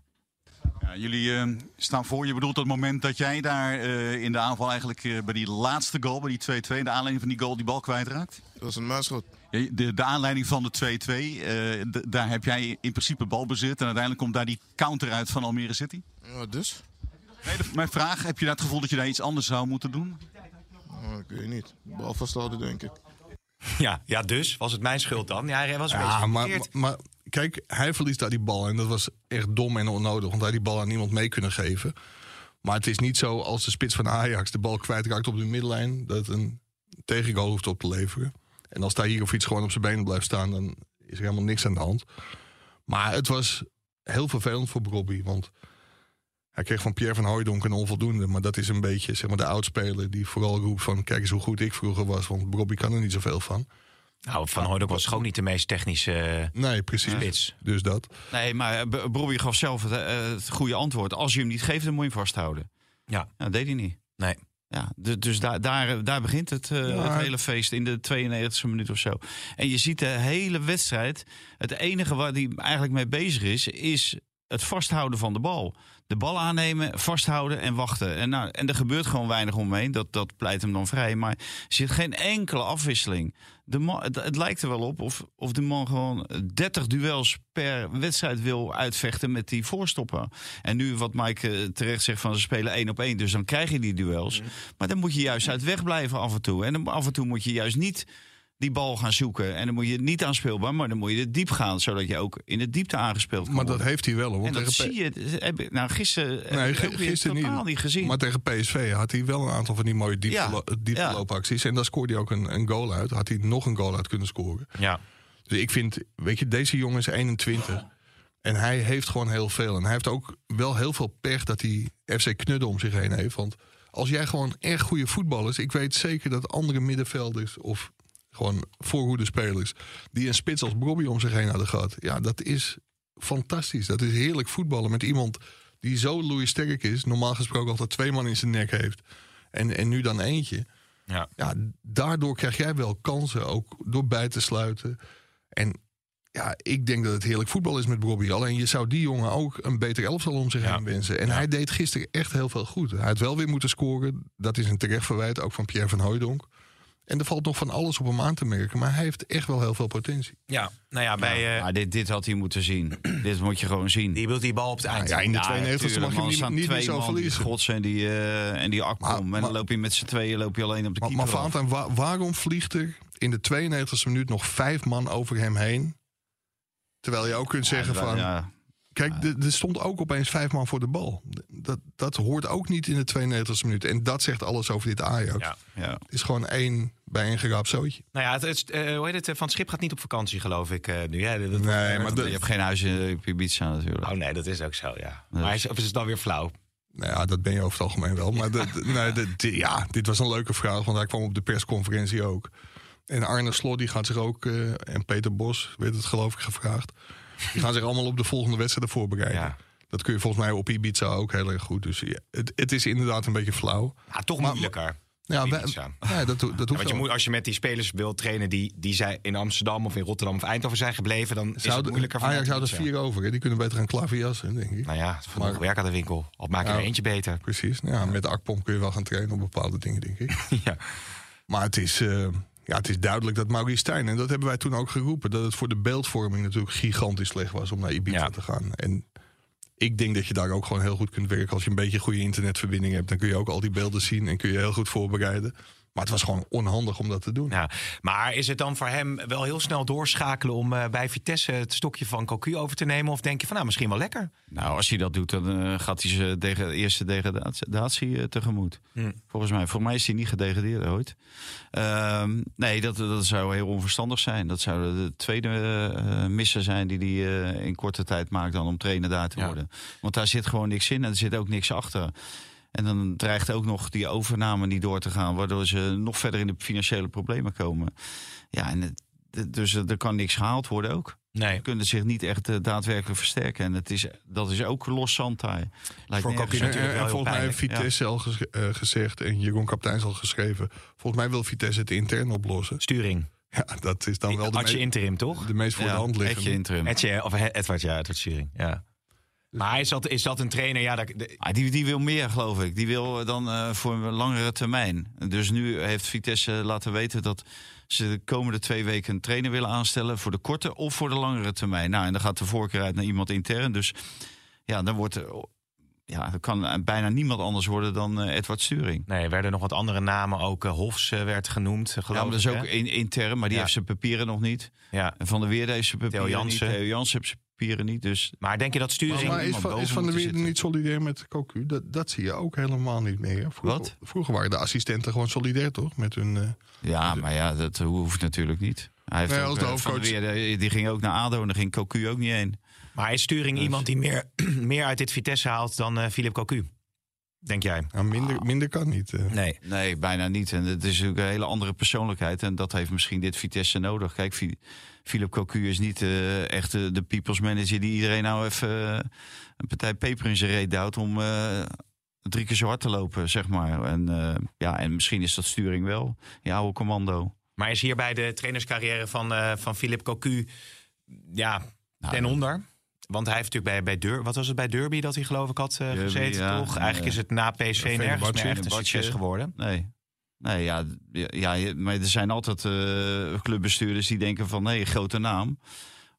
Ja, jullie eh, staan voor. Je bedoelt dat moment dat jij daar eh, in de aanval eigenlijk eh, bij die laatste goal, bij die 2-2, de aanleiding van die goal, die bal kwijtraakt? Dat was een muisschot. Ja, De, de aanleiding van de 2-2, eh, d- daar heb jij in principe balbezit. En uiteindelijk komt daar die counter uit van Almere City. Ja, dus? Nee, de- mijn vraag, heb je dat gevoel dat je daar iets anders zou moeten doen? Oh, ik weet niet. Bal vasthouden, denk ik. Ja, ja, dus was het mijn schuld dan? Ja, hij was een Ja, beetje maar, maar kijk, hij verliest daar die bal. En dat was echt dom en onnodig. Want hij had die bal aan niemand mee kunnen geven. Maar het is niet zo als de spits van Ajax de bal kwijtraakt op de middenlijn. Dat het een tegengoal hoeft op te leveren. En als daar hier of iets gewoon op zijn benen blijft staan. Dan is er helemaal niks aan de hand. Maar het was heel vervelend voor Bobby. Want hij kreeg van Pierre van Hooijdonk een onvoldoende. Maar dat is een beetje zeg maar, de oudspeler die vooral roept van... kijk eens hoe goed ik vroeger was. Want Bobby kan er niet zoveel van. Nou, Van Hooydonk was gewoon niet de meest technische eh, Nee, precies. spits. Dus dat. Nee, maar eh, Bobby gaf zelf het, eh, het goede antwoord. Als je hem niet geeft, dan moet je hem vasthouden. Ja. Ja, dat deed hij niet. Nee. Ja, du- dus daar, daar, daar begint het, eh, Ja. het hele feest in de 92e minuut of zo. En je ziet de hele wedstrijd. Het enige waar hij eigenlijk mee bezig is, is het vasthouden van de bal. De bal aannemen, vasthouden en wachten. En, nou, en er gebeurt gewoon weinig omheen. Dat, dat pleit hem dan vrij. Maar er zit geen enkele afwisseling. De man, het, het lijkt er wel op of, of de man gewoon 30 duels per wedstrijd wil uitvechten met die voorstopper. En nu wat Mike eh, terecht zegt van ze spelen één op één. Dus dan krijg je die duels. Maar dan moet je juist uit weg blijven af en toe. En dan, af en toe moet je juist niet die bal gaan zoeken. En dan moet je niet aanspeelbaar, maar dan moet je er diep gaan. Zodat je ook in de diepte aangespeeld kan Maar dat worden. heeft hij wel. hoor, En Want dat tegen zie je. heb ik- Nou, gisteren heb Nee, ik ook weer gisteren totaal niet. niet gezien. Maar tegen PSV had hij wel een aantal van die mooie diepte, Ja. diepteloopacties. En daar scoorde hij ook een, een goal uit. Had hij nog een goal uit kunnen scoren. Ja. Dus ik vind, weet je, deze jongen is 21. En hij heeft gewoon heel veel. En hij heeft ook wel heel veel pech dat hij FC Knudden om zich heen heeft. Want als jij gewoon echt goede voetballers... Ik weet zeker dat andere middenvelders of gewoon voorhoede spelers... die een spits als Bobby om zich heen hadden gehad. Ja, dat is fantastisch. Dat is heerlijk voetballen met iemand die zo sterk is. Normaal gesproken altijd twee man in zijn nek heeft. En, en nu dan eentje. Ja. Ja, daardoor krijg jij wel kansen, ook door bij te sluiten. En ja, ik denk dat het heerlijk voetbal is met Bobby. Alleen je zou die jongen ook een beter elftal om zich Ja. heen wensen. En Ja. hij deed gisteren echt heel veel goed. Hij had wel weer moeten scoren. Dat is een terecht verwijt, ook van Pierre van Hooijdonk. En er valt nog van alles op hem aan te merken. Maar hij heeft echt wel heel veel potentie. ja, nou ja, bij... eh, maar dit, dit had hij moeten zien. [clears throat] dit moet je gewoon zien. die wil die bal op het eind. Ja, in de Ja, 92 mag je man. hem niet, niet zo verliezen. Gods en die, eh en die. Maar- en maar- dan loop je met z'n tweeën loop je alleen op de keeper maar wa- waarom vliegt er in de 92e minuut nog vijf man over hem heen? Terwijl je ook kunt zeggen Ja, van... ja, Kijk, er- stond ook opeens vijf man voor de bal. Dat, dat hoort ook niet in de 92e minuut. En dat zegt alles over dit Ajax. Ja. ja. Het is gewoon één bij een geraapt zootje. Nou ja, het, het, eh, hoe heet het? Van het Schip gaat niet op vakantie, geloof ik eh, nu. Hè? Dat, dat- Nee, maar Je de, hebt geen huis in Ibiza natuurlijk. Oh nee, dat is ook zo, ja. Dus- Maar is, of is het dan weer flauw? nou ja, dat ben je over het algemeen wel. Maar de, de- nee, de- de- ja, dit was een leuke vraag, want hij kwam op de persconferentie ook. En Arne Slot die gaat zich ook, eh, en Peter Bos, weet het geloof ik, gevraagd. Die gaan zich allemaal op de volgende wedstrijden voorbereiden. Ja. Dat kun je volgens mij op Ibiza ook heel erg goed. Dus ja, het, het is inderdaad een beetje flauw. Ja, toch Maar- moeilijker. Ja, wij- nee, dat, dat Ja, hoeft want je moet, als je met die spelers wilt trainen die, die zijn in Amsterdam of in Rotterdam of Eindhoven zijn gebleven, dan is het moeilijker. Ajax vanuit zou er vier over. Hè? Die kunnen beter gaan klaverjassen, denk ik. Nou ja, voor Maar- werk aan de winkel. Of maak je Ja. er eentje beter. Precies. Ja, met de akpomp kun je wel gaan trainen op bepaalde dingen, denk ik. [laughs] ja. Maar het is, eh, ja, het is duidelijk dat Maurice Stijn, en dat hebben wij toen ook geroepen, dat het voor de beeldvorming natuurlijk gigantisch slecht was om naar Ibiza Ja. te gaan. En ik denk dat je daar ook gewoon heel goed kunt werken. Als je een beetje een goede internetverbinding hebt, dan kun je ook al die beelden zien en kun je heel goed voorbereiden. Maar het was gewoon onhandig om dat te doen. Ja. Maar is het dan voor hem wel heel snel doorschakelen om eh, bij Vitesse het stokje van Cocu over te nemen? Of denk je van nou, misschien wel lekker? Nou, als hij dat doet, dan eh, gaat hij zijn dege- eerste degradatie eh, tegemoet. Hm. Volgens mij. Voor mij is hij niet gedegradeerd ooit. Ehm, nee, dat, dat zou heel onverstandig zijn. Dat zou de tweede eh missen zijn die hij eh, in korte tijd maakt dan om trainer daar te Ja. worden. Want daar zit gewoon niks in en er zit ook niks achter. En dan dreigt ook nog die overname niet door te gaan, waardoor ze nog verder in de financiële problemen komen. Ja, en het, dus er kan niks gehaald worden ook. Nee. Ze kunnen zich niet echt eh, daadwerkelijk versterken. En het is, dat is ook los. Lijkt Voor En, volgens mij heeft Vitesse al eh, gezegd en Jeroen Kapteins al geschreven. Volgens mij wil Vitesse het intern oplossen. Sturing. Ja, dat is dan wel de, Had je me- interim, toch? de meest voor de hand Etje liggende. interim. Etje, of Edward, ja, Edward Sturing. Ja. Maar is dat, is dat een trainer? Ja, dat, de- Ah, die, die wil meer, geloof ik. Die wil dan eh, voor een langere termijn. Dus nu heeft Vitesse laten weten dat ze de komende twee weken een trainer willen aanstellen. Voor de korte of voor de langere termijn. Nou, en dan gaat de voorkeur uit naar iemand intern. Dus ja, dan wordt er. Ja, dat kan bijna niemand anders worden dan eh, Edward Sturing. nee, er werden nog wat andere namen. Ook eh, Hofs eh, werd genoemd, eh, Ja, geloof maar dat is ik, ook in, intern, maar die Ja. heeft zijn papieren nog niet. Ja. En Van der Weerde heeft zijn papieren Theo niet. Theo Jansen heeft zijn papieren niet. Dus Maar denk je dat Sturing... Maar, maar is, van, is Van der moeten Weerde zitten. niet solidair met Cocu? Dat, dat zie je ook helemaal niet meer. Vroeger, Wat? Vroeger waren de assistenten gewoon solidair, toch? Met hun... eh, Ja, maar ja, dat hoeft natuurlijk niet. Hij heeft Nee, ook, als de eh, hoofdcoach- Weerde, die ging ook naar ADO en daar ging Cocu ook niet heen. Maar is Sturing Dus- iemand die meer, [clears throat] meer uit dit Vitesse haalt dan eh Philip Cocu? Denk jij? nou, minder, minder kan niet. eh. Nee. Nee, bijna niet. En het is natuurlijk een hele andere persoonlijkheid. En dat heeft misschien dit Vitesse nodig. Kijk, Philip Cocu is niet eh, echt de, de people's manager... die iedereen nou even eh, een partij peper in zijn reet duwt... om eh, drie keer zo hard te lopen, zeg maar. En, eh, ja, en misschien is dat sturing wel. Je oude commando. Maar is hier bij de trainerscarrière van, eh van Philip Cocu ja, Nou, ten onder? Want hij heeft natuurlijk bij, bij Dur, wat was het bij Derby dat hij geloof ik had eh, Derby, gezeten, ja. toch? En, Eigenlijk eh, is het na PSV nergens meer echt een succes geworden. Nee. Nee, ja, ja, maar er zijn altijd eh, clubbestuurders die denken van... nee, grote naam.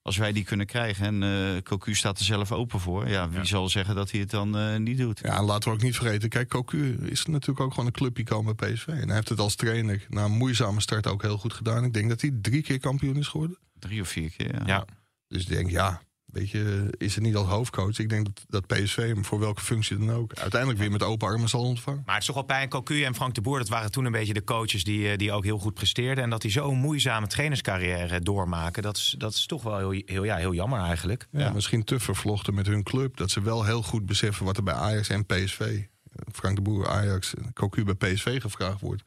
Als wij die kunnen krijgen en eh Cocu staat er zelf open voor... ja, wie zal zeggen dat hij het dan eh, niet doet? Ja, en laten we ook niet vergeten. Kijk, Cocu is natuurlijk ook gewoon een clubicoon bij PSV. En hij heeft het als trainer na een moeizame start ook heel goed gedaan. Ik denk dat hij drie keer kampioen is geworden. Drie of vier keer, ja. Ja. Dus ik denk, ja, weet je, is het niet als hoofdcoach. Ik denk dat, dat PSV hem voor welke functie dan ook... uiteindelijk weer met open armen zal ontvangen. Maar het is toch wel pijn. Cocu en Frank de Boer, dat waren toen een beetje de coaches die, eh, die ook heel goed presteerden. En dat die zo'n moeizame trainerscarrière doormaken, dat is, dat is toch wel heel, heel, ja, heel jammer eigenlijk. Ja, Misschien te vervlochten met hun club. Dat ze wel heel goed beseffen wat er bij Ajax en PSV... Frank de Boer, Ajax, en Cocu bij PSV gevraagd wordt.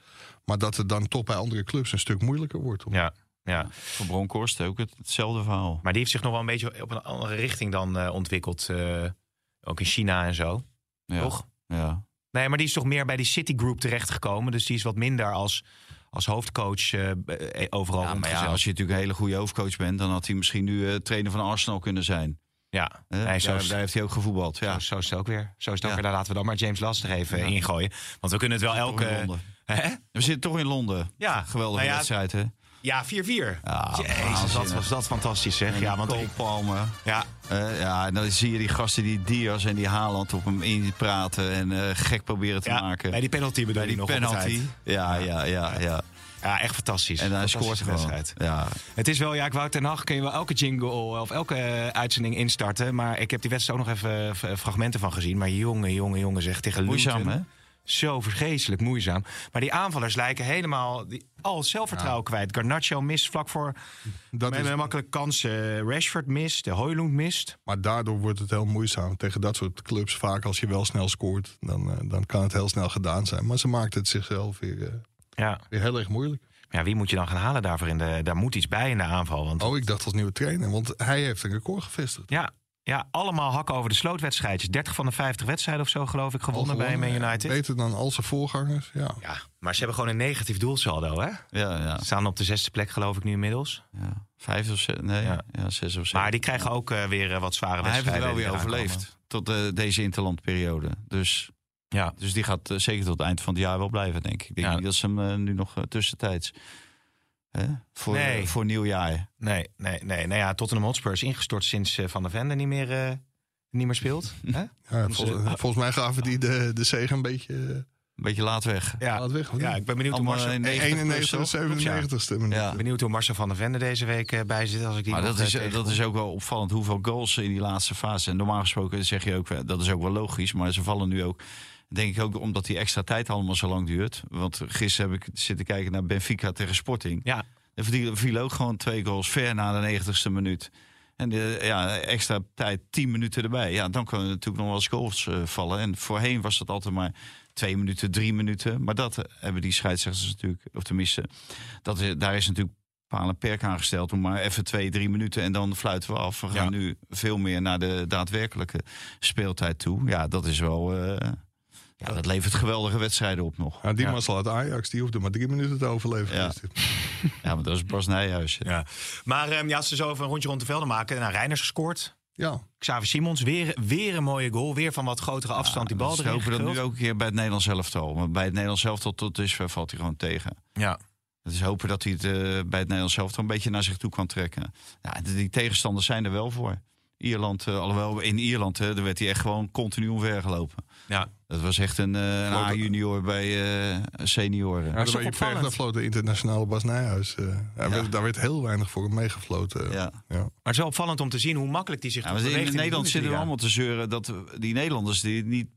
Maar dat het dan toch bij andere clubs een stuk moeilijker wordt. Om... Ja, ja. Voor Bronkhorst ook het, hetzelfde verhaal. Maar die heeft zich nog wel een beetje op een andere richting dan eh, ontwikkeld. eh, ook in China en zo. Ja. Toch? Ja. Nee, maar die is toch meer bij die Citigroup terechtgekomen. Dus die is wat minder als, als hoofdcoach eh, overal Ja, maar ja, als je natuurlijk een hele goede hoofdcoach bent... dan had hij misschien nu trainer van Arsenal kunnen zijn. Ja, Hè? nee, zo, daar, heeft hij ook gevoetbald. Ja. zo, zo is het ook weer. Zo is het ook weer. Daar laten we dan maar James Last er even ingooien. Want we kunnen het wel in elke... We zitten toch in Londen. Ja, Geweldige nou wedstrijd, hè? Ja, 4-4. Ja, Jezus, dat was dat fantastisch zeg. Ja, want Cole Palmer. ja, Eh, ja, en dan zie je die gasten die Diaz en die Haaland op hem inpraten en eh, gek proberen te ja, maken. bij die penalty bedoel Bij je die nog penalty. Ja, ja, ja, ja. Ja, echt fantastisch. En hij scoort gewoon. wedstrijd. Ja, Het is wel, ja, ik wou ten nacht kun je wel elke jingle of elke eh, uitzending instarten. Maar ik heb die wedstrijd ook nog even eh, fragmenten van gezien. Maar jongen, jongen, jongen, zeg tegen moeizaam, Luton. hè? Zo vreselijk moeizaam. Maar die aanvallers lijken helemaal die, al zelfvertrouwen kwijt. Garnacho mist vlak voor Dat is, een makkelijke kans. eh, Rashford mist, de Hoylund mist. maar daardoor wordt het heel moeizaam. Tegen dat soort clubs vaak als je wel snel scoort... dan, eh, dan kan het heel snel gedaan zijn. Maar ze maakt het zichzelf weer, eh, Ja. weer heel erg moeilijk. ja, wie moet je dan gaan halen daarvoor? In de, daar moet iets bij in de aanval. Want Oh, ik dacht als nieuwe trainer. Want hij heeft een record gevestigd. ja, ja, allemaal hakken over de slootwedstrijdjes. 30 van de 50 wedstrijden of zo, geloof ik, gewonnen bij Man United. Beter dan al zijn voorgangers, ja. Ja, maar ze hebben gewoon een negatief doelsaldo, hè? Ja, ja. Ze staan op de zesde plek, geloof ik nu inmiddels. ja. Vijf of zes, nee, ja. Ja. zes of zeven. Maar die krijgen ook eh, weer eh, wat zware Maar hij heeft het wedstrijden. wel weer overleefd. Tot eh, deze interlandperiode. Dus. Ja. dus die gaat zeker tot het eind van het jaar wel blijven, denk ik. Ik denk Ja. niet dat ze hem nu nog tussentijds... Hè? Voor, Nee. eh, voor nieuwjaar. Nee, nee, nee. Nou ja, Tottenham Hotspur is ingestort sinds eh, Van der Vende niet meer, eh, niet meer speelt. [laughs] Hè? ja vol- volgens mij gaven die de, de zege een beetje Een beetje laat weg. Ja. laat weg. ja, ik ben benieuwd hoe, Marcel, in 90 91 plus, toch? 97ste minuut. Ja. benieuwd hoe Marcel van der Vende deze week bij zit. Als ik die Maar dat is, dat is ook wel opvallend hoeveel goals ze in die laatste fase. En normaal gesproken zeg je ook, dat is ook wel logisch. Maar ze vallen nu ook, denk ik ook, omdat die extra tijd allemaal zo lang duurt. Want gisteren heb ik zitten kijken naar Benfica tegen Sporting. Ja, Er viel- ook gewoon twee goals ver na de 90ste minuut. En de, ja, extra tijd, 10 minuten erbij. Ja, dan kunnen er natuurlijk nog wel eens goals eh, vallen. En voorheen was dat altijd maar twee minuten, drie minuten. Maar dat eh, hebben die scheidsrechters natuurlijk, of tenminste, dat is, daar is natuurlijk paal en perk aangesteld. Om maar even twee, drie minuten en dan fluiten we af. We gaan Ja. nu veel meer naar de daadwerkelijke speeltijd toe. Ja, dat is wel. eh, ja, dat levert geweldige wedstrijden op nog. Ja, die Ja. mazzel uit Ajax, die hoefde maar drie minuten te overleven. Ja. [laughs] Ja, maar dat is Bas Nijhuis. ja. Maar ehm, ja, als ze zo even een rondje rond de velden maken. Nou, Reiners gescoord. ja. Xavi Simons, weer, weer een mooie goal. Weer van wat grotere afstand die bal we erin hopen dat nu ook een keer bij het Nederlands elftal. Want bij het Nederlands elftal tot dusver valt hij gewoon tegen. Ja. Dus hopen dat hij het eh, bij het Nederlands elftal een beetje naar zich toe kan trekken. Ja, die tegenstanders zijn er wel voor. Ierland, eh, alhoewel in Ierland, hè, daar werd hij echt gewoon continu omvergelopen. Ja. Dat was echt een, eh. A-junior bij eh, senioren. Ja, daar ver floot de internationale Bas Nijhuis. eh, daar, Ja. werd, daar werd heel weinig voor meegefloten. Ja. Ja. Maar het is wel opvallend om te zien hoe makkelijk die zich Ja, in beweegt Nederland de zitten we allemaal te zeuren dat die Nederlanders die, niet,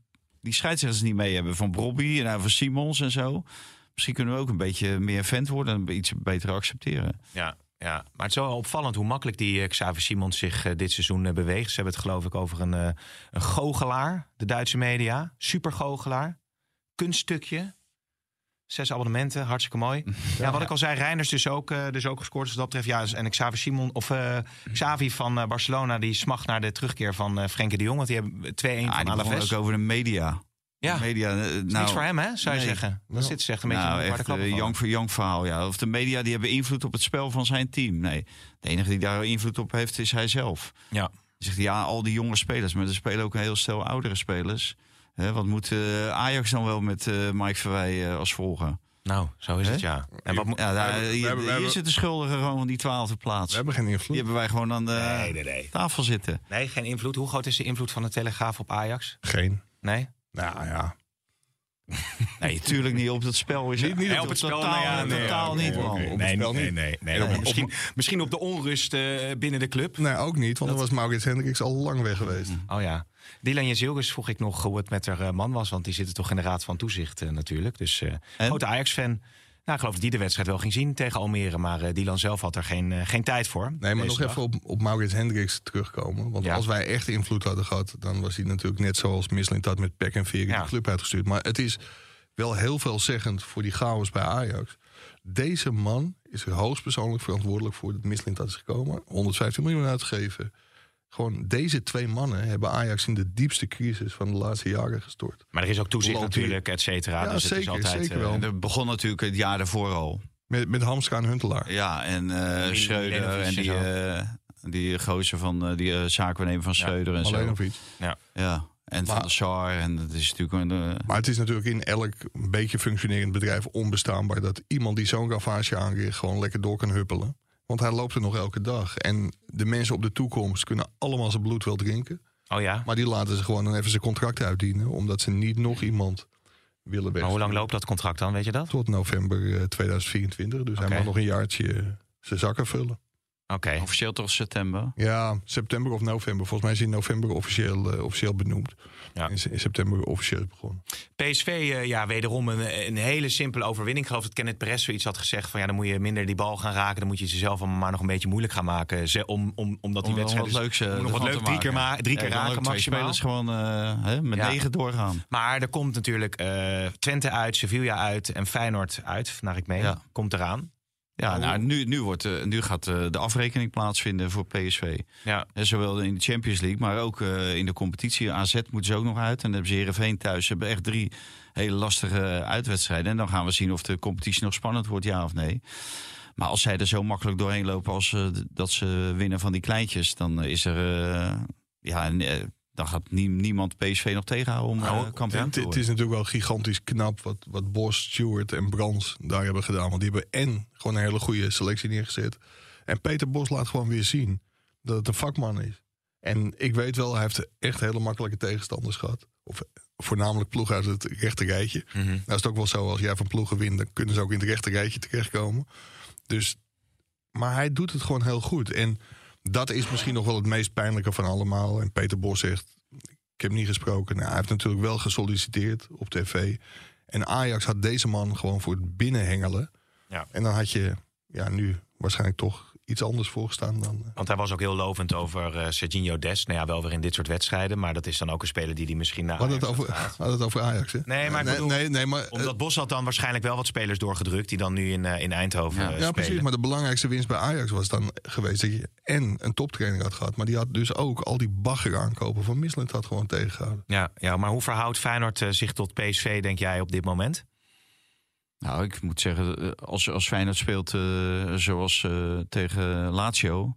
die scheidsrechters niet mee hebben. Van Brobby en nou, van Simons en zo. Misschien kunnen we ook een beetje meer vent worden en iets beter accepteren. Ja, ja, maar het is wel opvallend hoe makkelijk die eh, Xavi Simons zich eh, dit seizoen eh, beweegt. Ze hebben het geloof ik over een, een goochelaar, de Duitse media. Super goochelaar. Kunststukje. Zes abonnementen, hartstikke mooi. [laughs] Ja, wat ik al zei, Reiners dus ook, dus ook gescoord. Dus dat betreft, ja, en Xavi Simon, of eh, Xavi van Barcelona, die smacht naar de terugkeer van eh Frenkie de Jong. Want die hebben 2-1 Ja, van Alaves. ook over de media. Ja, De media eh, nou, niks voor hem, hè, zou je nee. zeggen. Dan zit ze echt een beetje nou, de echt een jank voor jank verhaal. Ja. Of de media die hebben invloed op het spel van zijn team. Nee, de enige die daar invloed op heeft is hij zelf. Ja. zegt ja, al die jonge spelers, maar er spelen ook een heel stel oudere spelers. Hè, wat moet eh, Ajax dan wel met eh, Mike Verwij als volger? Nou, zo is het, ja. En wat moet... Ja, daar, hebben- hier, hebben- we hier hebben- zit de schuldige gewoon van die twaalfde plaats. We hebben geen Die invloed. hebben wij gewoon aan de Nee, nee, nee. tafel zitten. Nee, geen invloed. Hoe groot is de invloed van de Telegraaf op Ajax? Geen. Nee? Nou ja. [laughs] Nee, natuurlijk niet op het spel. Is Niet- niet Nee, op het spel, totaal, nou ja, nee, totaal niet. Op het nee, spel nee, nee, op- Misschien, misschien op de onrust eh, binnen de club. Nee, ook niet. Want dan was Maurits Hendricks al lang weg geweest. Oh ja. Dylan Jezilgus vroeg ik nog hoe het met haar eh, man was. Want die zitten toch in de Raad van Toezicht eh, natuurlijk. Dus eh En? grote Ajax-fan. Nou, ik geloof dat die de wedstrijd wel ging zien tegen Almere. Maar eh, Dylan zelf had er geen, eh, geen tijd voor. Nee, maar nog dag. even op, op Maurits Hendricks terugkomen. Want Ja. als wij echt invloed hadden gehad... dan was hij natuurlijk net zoals Misselint dat met pek en veer in Ja. de club uitgestuurd. Maar het is wel heel veelzeggend voor die chaos bij Ajax. Deze man is er hoogstpersoonlijk verantwoordelijk voor dat Misselint dat is gekomen. 115 miljoen uitgegeven. Gewoon deze twee mannen hebben Ajax in de diepste crisis van de laatste jaren gestort. Maar er is ook toezicht natuurlijk, et cetera. Ja, dus het is zeker, altijd... zeker eh, wel. Dat begon natuurlijk het jaar daarvoor al. Met, met Hamstra en Huntelaar. Ja, en eh Mil- Schreuder en die, en eh die gozer van eh, die uh, zaakwaarnemer van Schreuder en zo. Malenovic. Ja, en van Sar. En dat is natuurlijk een... eh, Maar het is natuurlijk in elk een beetje functionerend bedrijf onbestaanbaar dat iemand die zo'n ravage aanricht gewoon lekker door kan huppelen. Want hij loopt er nog elke dag. En de mensen op de toekomst kunnen allemaal zijn bloed wel drinken. Oh ja? Maar die laten ze gewoon dan even zijn contract uitdienen. Omdat ze niet nog iemand willen weg. Maar hoe lang loopt dat contract dan, weet je dat? Tot november eh, 2024. Dus Oké. hij mag nog een jaartje eh, zijn zakken vullen. Oké. Officieel toch september? Ja, september of november. Volgens mij is hij in november officieel, eh, officieel benoemd. Ja. In, in september officieel begonnen. PSV, eh, ja, wederom een, een hele simpele overwinning. Ik geloof dat Kenneth Perez zoiets had gezegd van... ja, dan moet je minder die bal gaan raken. Dan moet je jezelf allemaal maar nog een beetje moeilijk gaan maken. Ze, om, om, omdat die Om wedstrijd... wat leuks, eh, om nog wat leuk drie keer, ma drie keer Ja, raken ook twee maximaal. spelers gewoon eh, hè, met Ja. negen doorgaan. Maar er komt natuurlijk eh, Twente uit, Sevilla uit en Feyenoord uit, naar ik mee. Ja. Komt eraan. Ja, nou, nu, nu, wordt, eh, nu gaat eh, de afrekening plaatsvinden voor PSV. Ja. Eh, Zowel in de Champions League, maar ook in de competitie. AZ moet ze ook nog uit. En dan hebben ze Heerenveen thuis. Ze hebben echt drie hele lastige uitwedstrijden. En dan gaan we zien of de competitie nog spannend wordt, ja of nee. Maar als zij er zo makkelijk doorheen lopen als dat ze winnen van die kleintjes... dan is er... ja, dan gaat nie- niemand PSV nog tegenhouden om Nou, eh, kampioen Het, te het worden. is natuurlijk wel gigantisch knap wat, wat Bos, Stewart en Brands daar hebben gedaan. Want die hebben en gewoon een hele goede selectie neergezet. En Peter Bos laat gewoon weer zien dat het een vakman is. En ik weet wel, hij heeft echt hele makkelijke tegenstanders gehad. Of voornamelijk ploegen uit het rechte rijtje. Mhm. Nou is het ook wel zo, als jij van ploegen wint... dan kunnen ze ook in het rechte rijtje terechtkomen. Dus, maar hij doet het gewoon heel goed. En dat is misschien nog wel het meest pijnlijke van allemaal. En Peter Bos zegt, ik heb niet gesproken. Nou, hij heeft natuurlijk wel gesolliciteerd op tv. En Ajax had deze man gewoon voor het binnenhengelen. Ja. En dan had je ja, nu waarschijnlijk toch iets anders voorgestaan dan... eh, Want hij was ook heel lovend over eh Serginho Dest. Nou ja, wel weer in dit soort wedstrijden. Maar dat is dan ook een speler die die misschien naar hadden het over, het over Ajax, hè? Nee, maar nee, bedoel- nee, nee, maar, Omdat Bos had dan waarschijnlijk wel wat spelers doorgedrukt... die dan nu in, eh, in Eindhoven Ja. eh, Ja, precies. Maar de belangrijkste winst bij Ajax was dan geweest dat je en een toptraining had gehad. Maar die had dus ook al die bagger aankopen van Misland had gewoon tegengehouden. Ja, ja, maar hoe verhoudt Feyenoord eh, zich tot PSV, denk jij, op dit moment? Nou, ik moet zeggen, eh, als, als Feyenoord speelt eh, zoals eh, tegen Lazio...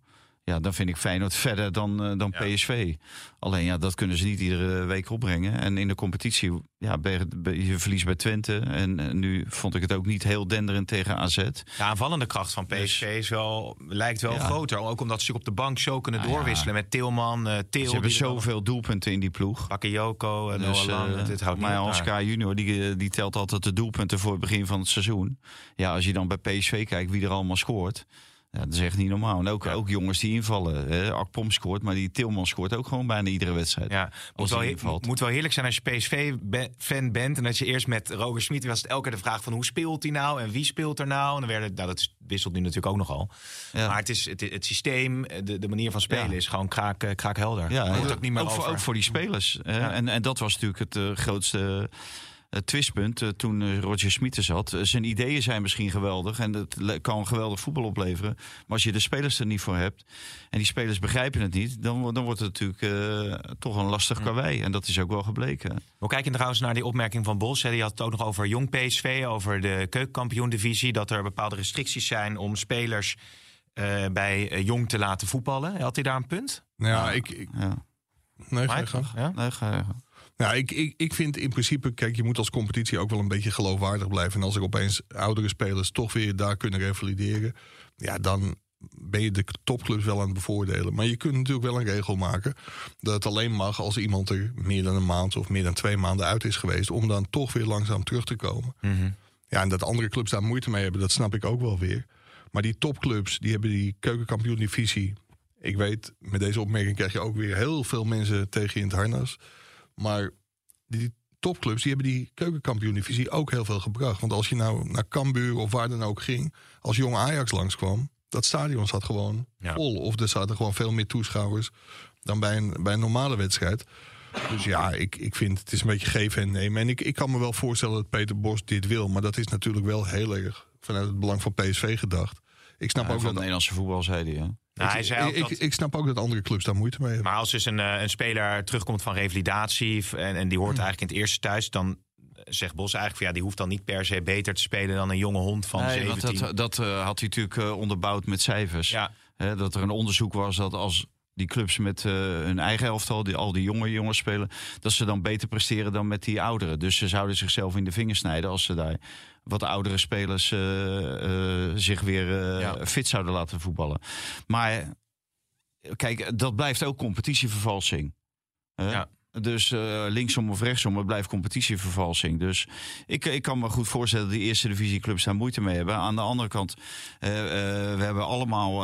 Ja, dan vind ik Feyenoord verder dan, eh, dan Ja. PSV. Alleen ja, dat kunnen ze niet iedere week opbrengen. En in de competitie, ja, je- verliest bij Twente. En eh, nu vond ik het ook niet heel denderend tegen AZ. De aanvallende kracht van PSV Dus- is wel, lijkt wel Ja. groter. Ook omdat ze op de bank zo kunnen ja. doorwisselen met Tilman, eh Til. Ze hebben dan- zoveel doelpunten in die ploeg. Bakayoko en Dus, dit houdt maar. K. junior, die, die telt altijd de doelpunten voor het begin van het seizoen. Ja, als je dan bij PSV kijkt wie er allemaal scoort. Ja, dat is echt niet normaal. En ook, Ja. ook jongens die invallen. Hè. Akpom scoort, maar die Tilman scoort ook gewoon bijna iedere wedstrijd. Ja, moet wel, moet wel heerlijk zijn als je PSV-fan bent. En dat je eerst met Roger Smit was het elke keer de vraag van hoe speelt hij nou en wie speelt er nou. En dan werd het, nou, dat is- wisselt nu natuurlijk ook nogal. Ja. Maar het, is, het, het systeem, de, de manier van spelen Ja. is gewoon kraak, eh, kraakhelder. Ja, ook niet meer ook, voor, over. ook voor die spelers. hè. En, en dat was natuurlijk het eh, grootste eh, twistpunt eh, toen eh, Roger Smit er zat. Zijn ideeën zijn misschien geweldig en het kan geweldig voetbal opleveren. Maar als je de spelers er niet voor hebt en die spelers begrijpen het niet, dan, dan wordt het natuurlijk eh, toch een lastig karwei. En dat is ook wel gebleken. Hoe kijk je trouwens naar die opmerking van Bos? Hè? Die had het ook nog over jong PSV, over de keukenkampioen-divisie. Dat er bepaalde restricties zijn om spelers eh, bij Jong te laten voetballen. Had hij daar een punt? Nou ja, ik, ik, Ja. nee, ga je gang. Ja? Nee, ga je- Ja, ik, ik, ik vind in principe, kijk, je moet als competitie ook wel een beetje geloofwaardig blijven. En als er opeens oudere spelers toch weer daar kunnen revalideren, ja, dan ben je de topclubs wel aan het bevoordelen. Maar je kunt natuurlijk wel een regel maken dat het alleen mag als iemand er meer dan een maand of meer dan twee maanden uit is geweest, om dan toch weer langzaam terug te komen. Mhm. Ja, en dat andere clubs daar moeite mee hebben, dat snap ik ook wel weer. Maar die topclubs, die hebben die keukenkampioen-divisie. Ik weet, met deze opmerking krijg je ook weer heel veel mensen tegen je in het harnas. Maar die topclubs, die hebben die keukenkampioen-divisie ook heel veel gebracht. Want als je nou naar Cambuur of waar dan ook ging, als jong Ajax langskwam, dat stadion zat gewoon Ja. vol. Of er zaten gewoon veel meer toeschouwers dan bij een, bij een normale wedstrijd. Dus ja, ik, ik vind het is een beetje geven en nemen. En ik, ik kan me wel voorstellen dat Peter Bos dit wil. Maar dat is natuurlijk wel heel erg vanuit het belang van PSV gedacht. Ik snap Ja, ook van het dat, Nederlandse voetbal, zei hij. Hè? Nou, hij ik, zei ik, dat- ik, ik snap ook dat andere clubs daar moeite mee hebben. Maar als dus een, eh, een speler terugkomt van revalidatie en, en die hoort eigenlijk in het eerste thuis, dan zegt Bos eigenlijk van ja, die hoeft dan niet per se beter te spelen dan een jonge hond van Nee, want 17. dat, dat eh, had hij natuurlijk eh, onderbouwd met cijfers. ja, Hè, dat er een onderzoek was dat als die clubs met eh, hun eigen elftal, die, al die jonge jongens spelen, dat ze dan beter presteren dan met die ouderen. Dus ze zouden zichzelf in de vingers snijden als ze daar wat oudere spelers eh, eh, zich weer Ja. fit zouden laten voetballen. Maar kijk, dat blijft ook competitievervalsing. Ja. Dus eh, linksom of rechtsom, het blijft competitievervalsing. Dus ik, ik kan me goed voorstellen dat die eerste divisieclubs daar moeite mee hebben. Aan de andere kant, eh, eh, we hebben allemaal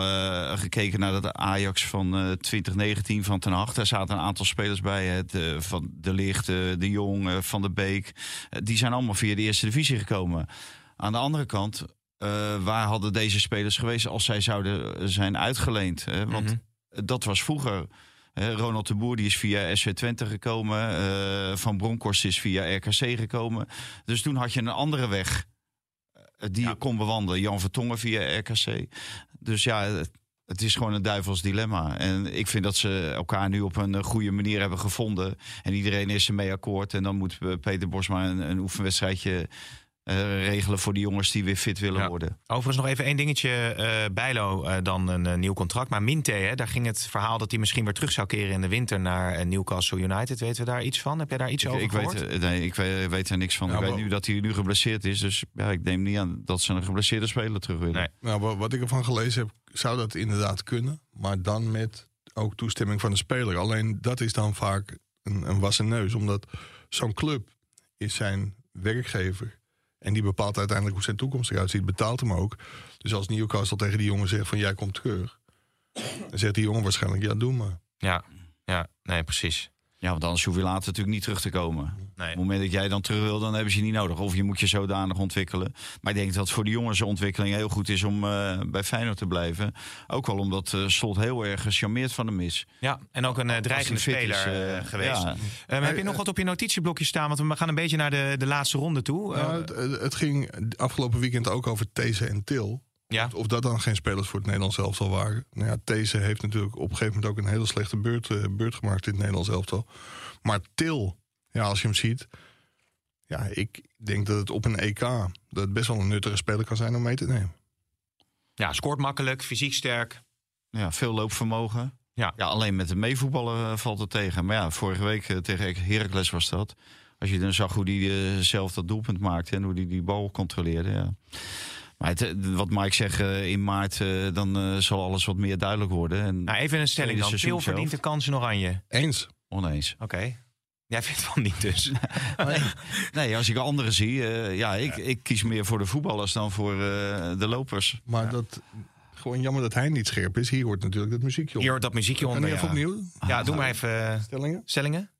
gekeken naar dat Ajax van eh 2019 van Ten Hag. Daar zaten een aantal spelers bij, de, van De eh, De Jong, Van der Beek. Die zijn allemaal via de eerste divisie gekomen. Aan de andere kant, waar hadden deze spelers geweest als zij zouden zijn uitgeleend? Hè? Want Mhm. dat was vroeger. Ronald de Boer die is via SC Twente gekomen. eh, Van Bronckhorst is via RKC gekomen. Dus toen had je een andere weg eh, die Ja. je kon bewandelen. Jan Vertongen via RKC. Dus ja, het, is gewoon een duivels dilemma. En ik vind dat ze elkaar nu op een eh, goede manier hebben gevonden. En iedereen is ermee akkoord. En dan moet Peter Bosma een, een oefenwedstrijdje eh, regelen voor die jongens die weer fit willen Ja. worden. Overigens nog even één dingetje. eh Bijlo eh, dan een nieuw contract. Maar Minte, hè, daar ging het verhaal dat hij misschien weer terug zou keren in de winter naar Newcastle United. Weten we daar iets van? Heb jij daar iets Ik, over ik, gehoord? weet, nee, ik weet, weet er niks van. Ja, ik weet nu dat hij nu geblesseerd is. Dus ja, ik neem niet aan dat ze een geblesseerde speler terug willen. Nee. Nou, wa- wat ik ervan gelezen heb, zou dat inderdaad kunnen. Maar dan met ook toestemming van de speler. Alleen dat is dan vaak een, een wassen neus. Omdat zo'n club is zijn werkgever. En die bepaalt uiteindelijk hoe zijn toekomst eruit ziet. Betaalt hem ook. Dus als Newcastle tegen die jongen zegt van jij komt terug. Dan zegt die jongen waarschijnlijk ja doe maar. Ja, ja, nee, precies. Ja, want anders hoef je later natuurlijk niet terug te komen. Op het moment dat jij dan terug wil, dan hebben ze je niet nodig. Of je moet je zodanig ontwikkelen. Maar ik denk dat het voor de jongens de ontwikkeling heel goed is om eh, bij Feyenoord te blijven. Ook wel omdat eh Slot heel erg gecharmeerd van hem is. Ja, en ook een eh, dreigende speler is, geweest. ja. Ehm, heb je nog wat op je notitieblokje staan? Want we gaan een beetje naar de, de laatste ronde toe. Nou, het, het- het ging afgelopen weekend ook over These en Til. Ja, Of dat dan geen spelers voor het Nederlands elftal waren. Nou ja, These heeft natuurlijk op een gegeven moment ook een hele slechte beurt, eh, beurt gemaakt in het Nederlands elftal. Maar Til, ja, als je hem ziet. Ja, ik denk dat het op een EK dat het best wel een nuttige speler kan zijn om mee te nemen. ja, scoort makkelijk, fysiek sterk. Ja, veel loopvermogen. Ja. ja, alleen met het meevoetballen eh, valt het tegen. Maar ja, vorige week eh, tegen Heracles was dat. Als je dan zag hoe hij zelf dat doelpunt maakte en hoe hij die bal controleerde. Ja. Maar het, eh, wat Mike zegt, eh, in maart eh, dan zal alles wat meer duidelijk worden. En Nou, even een stelling dan. Seizoen verdient de kans in oranje. Eens. oneens. Oké. Jij vindt van niet dus. [laughs] Nee, nee, als ik anderen zie, eh, ja, ik, ik kies meer voor de voetballers dan voor eh, de lopers. Maar dat, gewoon jammer dat hij niet scherp is. Hier hoort natuurlijk dat muziekje op. Hier hoort dat muziekje Kan onder. even Ja, opnieuw? ja doe maar even Stellingen? stellingen.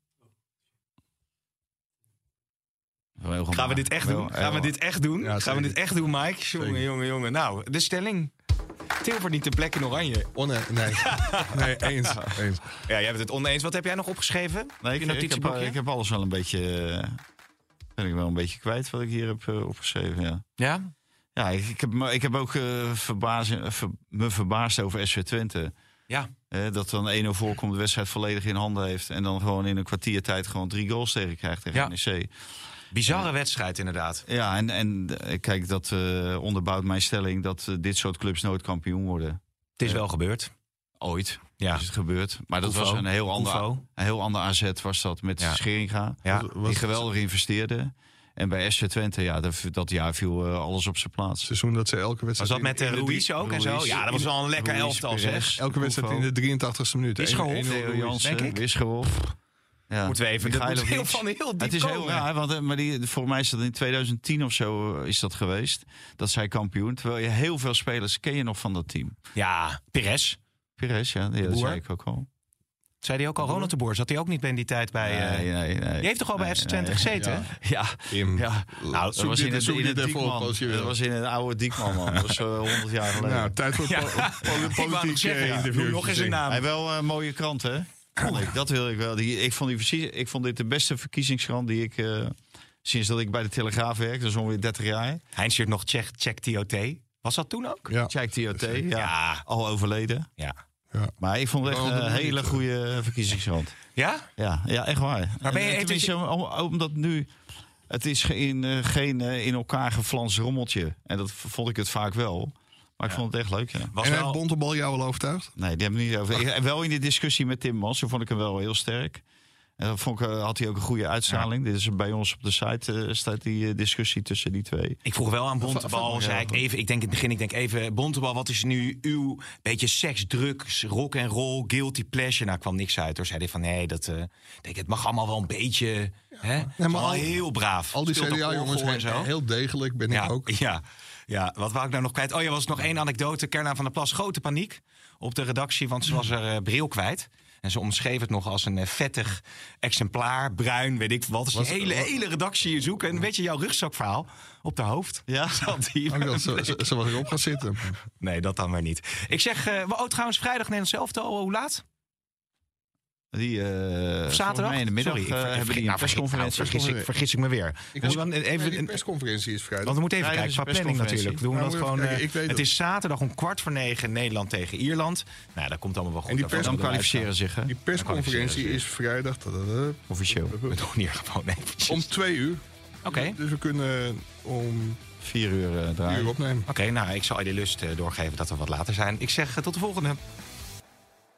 Gaan we dit echt doen? Gaan we dit echt doen? Ja, Gaan we dit echt doen, Mike? Jongen, jongen, jongen. Nou, de stelling. Til verdient de plek in oranje. Onne nee. [laughs] nee, eens. eens. Ja, jij bent het oneens. Wat heb jij nog opgeschreven? Nee, ik, ik, heb, ik heb alles wel een beetje. eh, ben ik wel een beetje kwijt wat ik hier heb eh, opgeschreven. Ja, Ja? ja ik, ik, heb, me- ik heb ook eh, verbazen- ver- me verbaasd over SW Twente. Ja. Dat dan 1-0 voorkomt, de wedstrijd volledig in handen heeft. En dan gewoon in een kwartiertijd gewoon drie goals tegen krijgt tegen Ja. NEC. Bizarre wedstrijd inderdaad. Ja, en, en eh, kijk, dat eh, onderbouwt mijn stelling dat eh, dit soort clubs nooit kampioen worden. Het is wel gebeurd. Ooit Ja. is het gebeurd. Maar dat was een heel, ander, een heel ander AZ was dat met Ja. Scheringa. Ja. Was- Die was- geweldig investeerde. En bij SC Twente, ja, dat, dat jaar viel alles op zijn plaats. seizoen dat ze elke Was wedstrijd... dat met de Ruiz ook en zo? Ja, dat was wel een lekker elftal zeg. Elke wedstrijd in de 83ste minuut. Wisgerhof. 1-0 Theo Ruiz. Jansen, denk ik. Wisgerhof. Ja. Moeten we even Michailovic. heel van heel diep Het is heel komen. raar, want eh, maar die, voor mij is dat in 2010 of zo eh, is dat geweest. Dat zij kampioen. Terwijl je heel veel spelers ken je nog van dat team. Ja, Perez. Pires, ja, die, dat zei ik ook al. Zei hij ook al, Ronald de Boer. Zat hij ook niet bij in die tijd bij... eh, nee, nee, nee. Die heeft toch al bij Nee, FC Twente nee. gezeten? Ja. Ja, Tim, ja. Nou, Dat zoek was in het, in dit het Diekman. als je Dat was in het oude Diekman, man. Dat was eh, [laughs] 100 jaar geleden. Nou, tijd voor Ja. po- po- [laughs] Ik wou nog politiek zeggen, ja. interview. Nog eens een naam. Hij wel een mooie krant, hè? Vond ik. Dat wil ik wel. Die, ik, vond die, ik vond dit de beste verkiezingskrant die ik... eh, sinds dat ik bij de Telegraaf werk, dat is ongeveer 30 jaar. Heinz nog check, check TOT. Was dat toen ook? Ja. Check TOT, ja. Ja. Al overleden. Ja. Maar ik vond het echt een hele moeite. goede verkiezingskrant. Ja? Ja, ja, echt waar. Maar ben je- En, eh, heeft tenminste, om- om- omdat nu... Het is geen, eh, geen eh, in elkaar geflanst rommeltje. En dat vond ik het vaak wel. Maar ik vond het echt leuk, ja. Was En wel... heeft Bontebal jou wel overtuigd? Nee, die hebben we niet over. Ik- Wel in de discussie met Tim Mans, toen vond ik hem wel heel sterk. En dan vond ik, eh, had hij ook een goede uitstraling. Dit is bij ons op de site eh, staat die eh, discussie tussen die twee. Ik vroeg wel aan Bontebal, zei ik even, ik denk in het begin, ik denk even, Bontebal, wat is nu uw beetje seks, drugs, rock en roll, guilty pleasure? Nou, kwam niks uit. Hoor. Zei hij van, nee, dat, eh, ik denk, het mag allemaal wel een beetje, hè? maar maar al al- heel braaf. Al die CDA-jongens, heel, heel degelijk ben ik ja, ook. Ja, ja, wat wou ik nou nog kwijt? Oh ja, was nog één anekdote. Kerna van der Plas, grote paniek op de redactie, want ze was er eh, bril kwijt. En ze omschreef het nog als een eh, vettig exemplaar, bruin, weet ik wat. Dus de hele, hele redactie zoeken. En weet je, jouw rugzakverhaal op haar hoofd. Ja, [laughs] Zat die Oh, ze, ze, ze was erop gaan zitten. Nee, dat dan maar niet. Ik zeg, eh oh, trouwens, vrijdag Nederlands zelf. Hoe laat? Die, eh, Of zaterdag? mij in de middag Sorry, ik hebben die nou, nou, persconferentie. vergis, ik, vergis ik me weer. Ik dan even, Nee, persconferentie is vrijdag. want we moeten even Ja, kijken qua planning natuurlijk. Doen we Nou, dat gewoon, even kijken, eh, het is zaterdag om kwart voor negen Nederland tegen Ierland. Nou, dat komt allemaal wel goed. En die Dan kwalificeren zich, hè? Die persconferentie is vrijdag Officieel. We doen hier gewoon eventjes. om twee uur. Oké, Dus we kunnen om Vier uur uur draaien. opnemen. Oké, nou, ik zal je de lust doorgeven dat we wat later zijn. Ik zeg tot de volgende.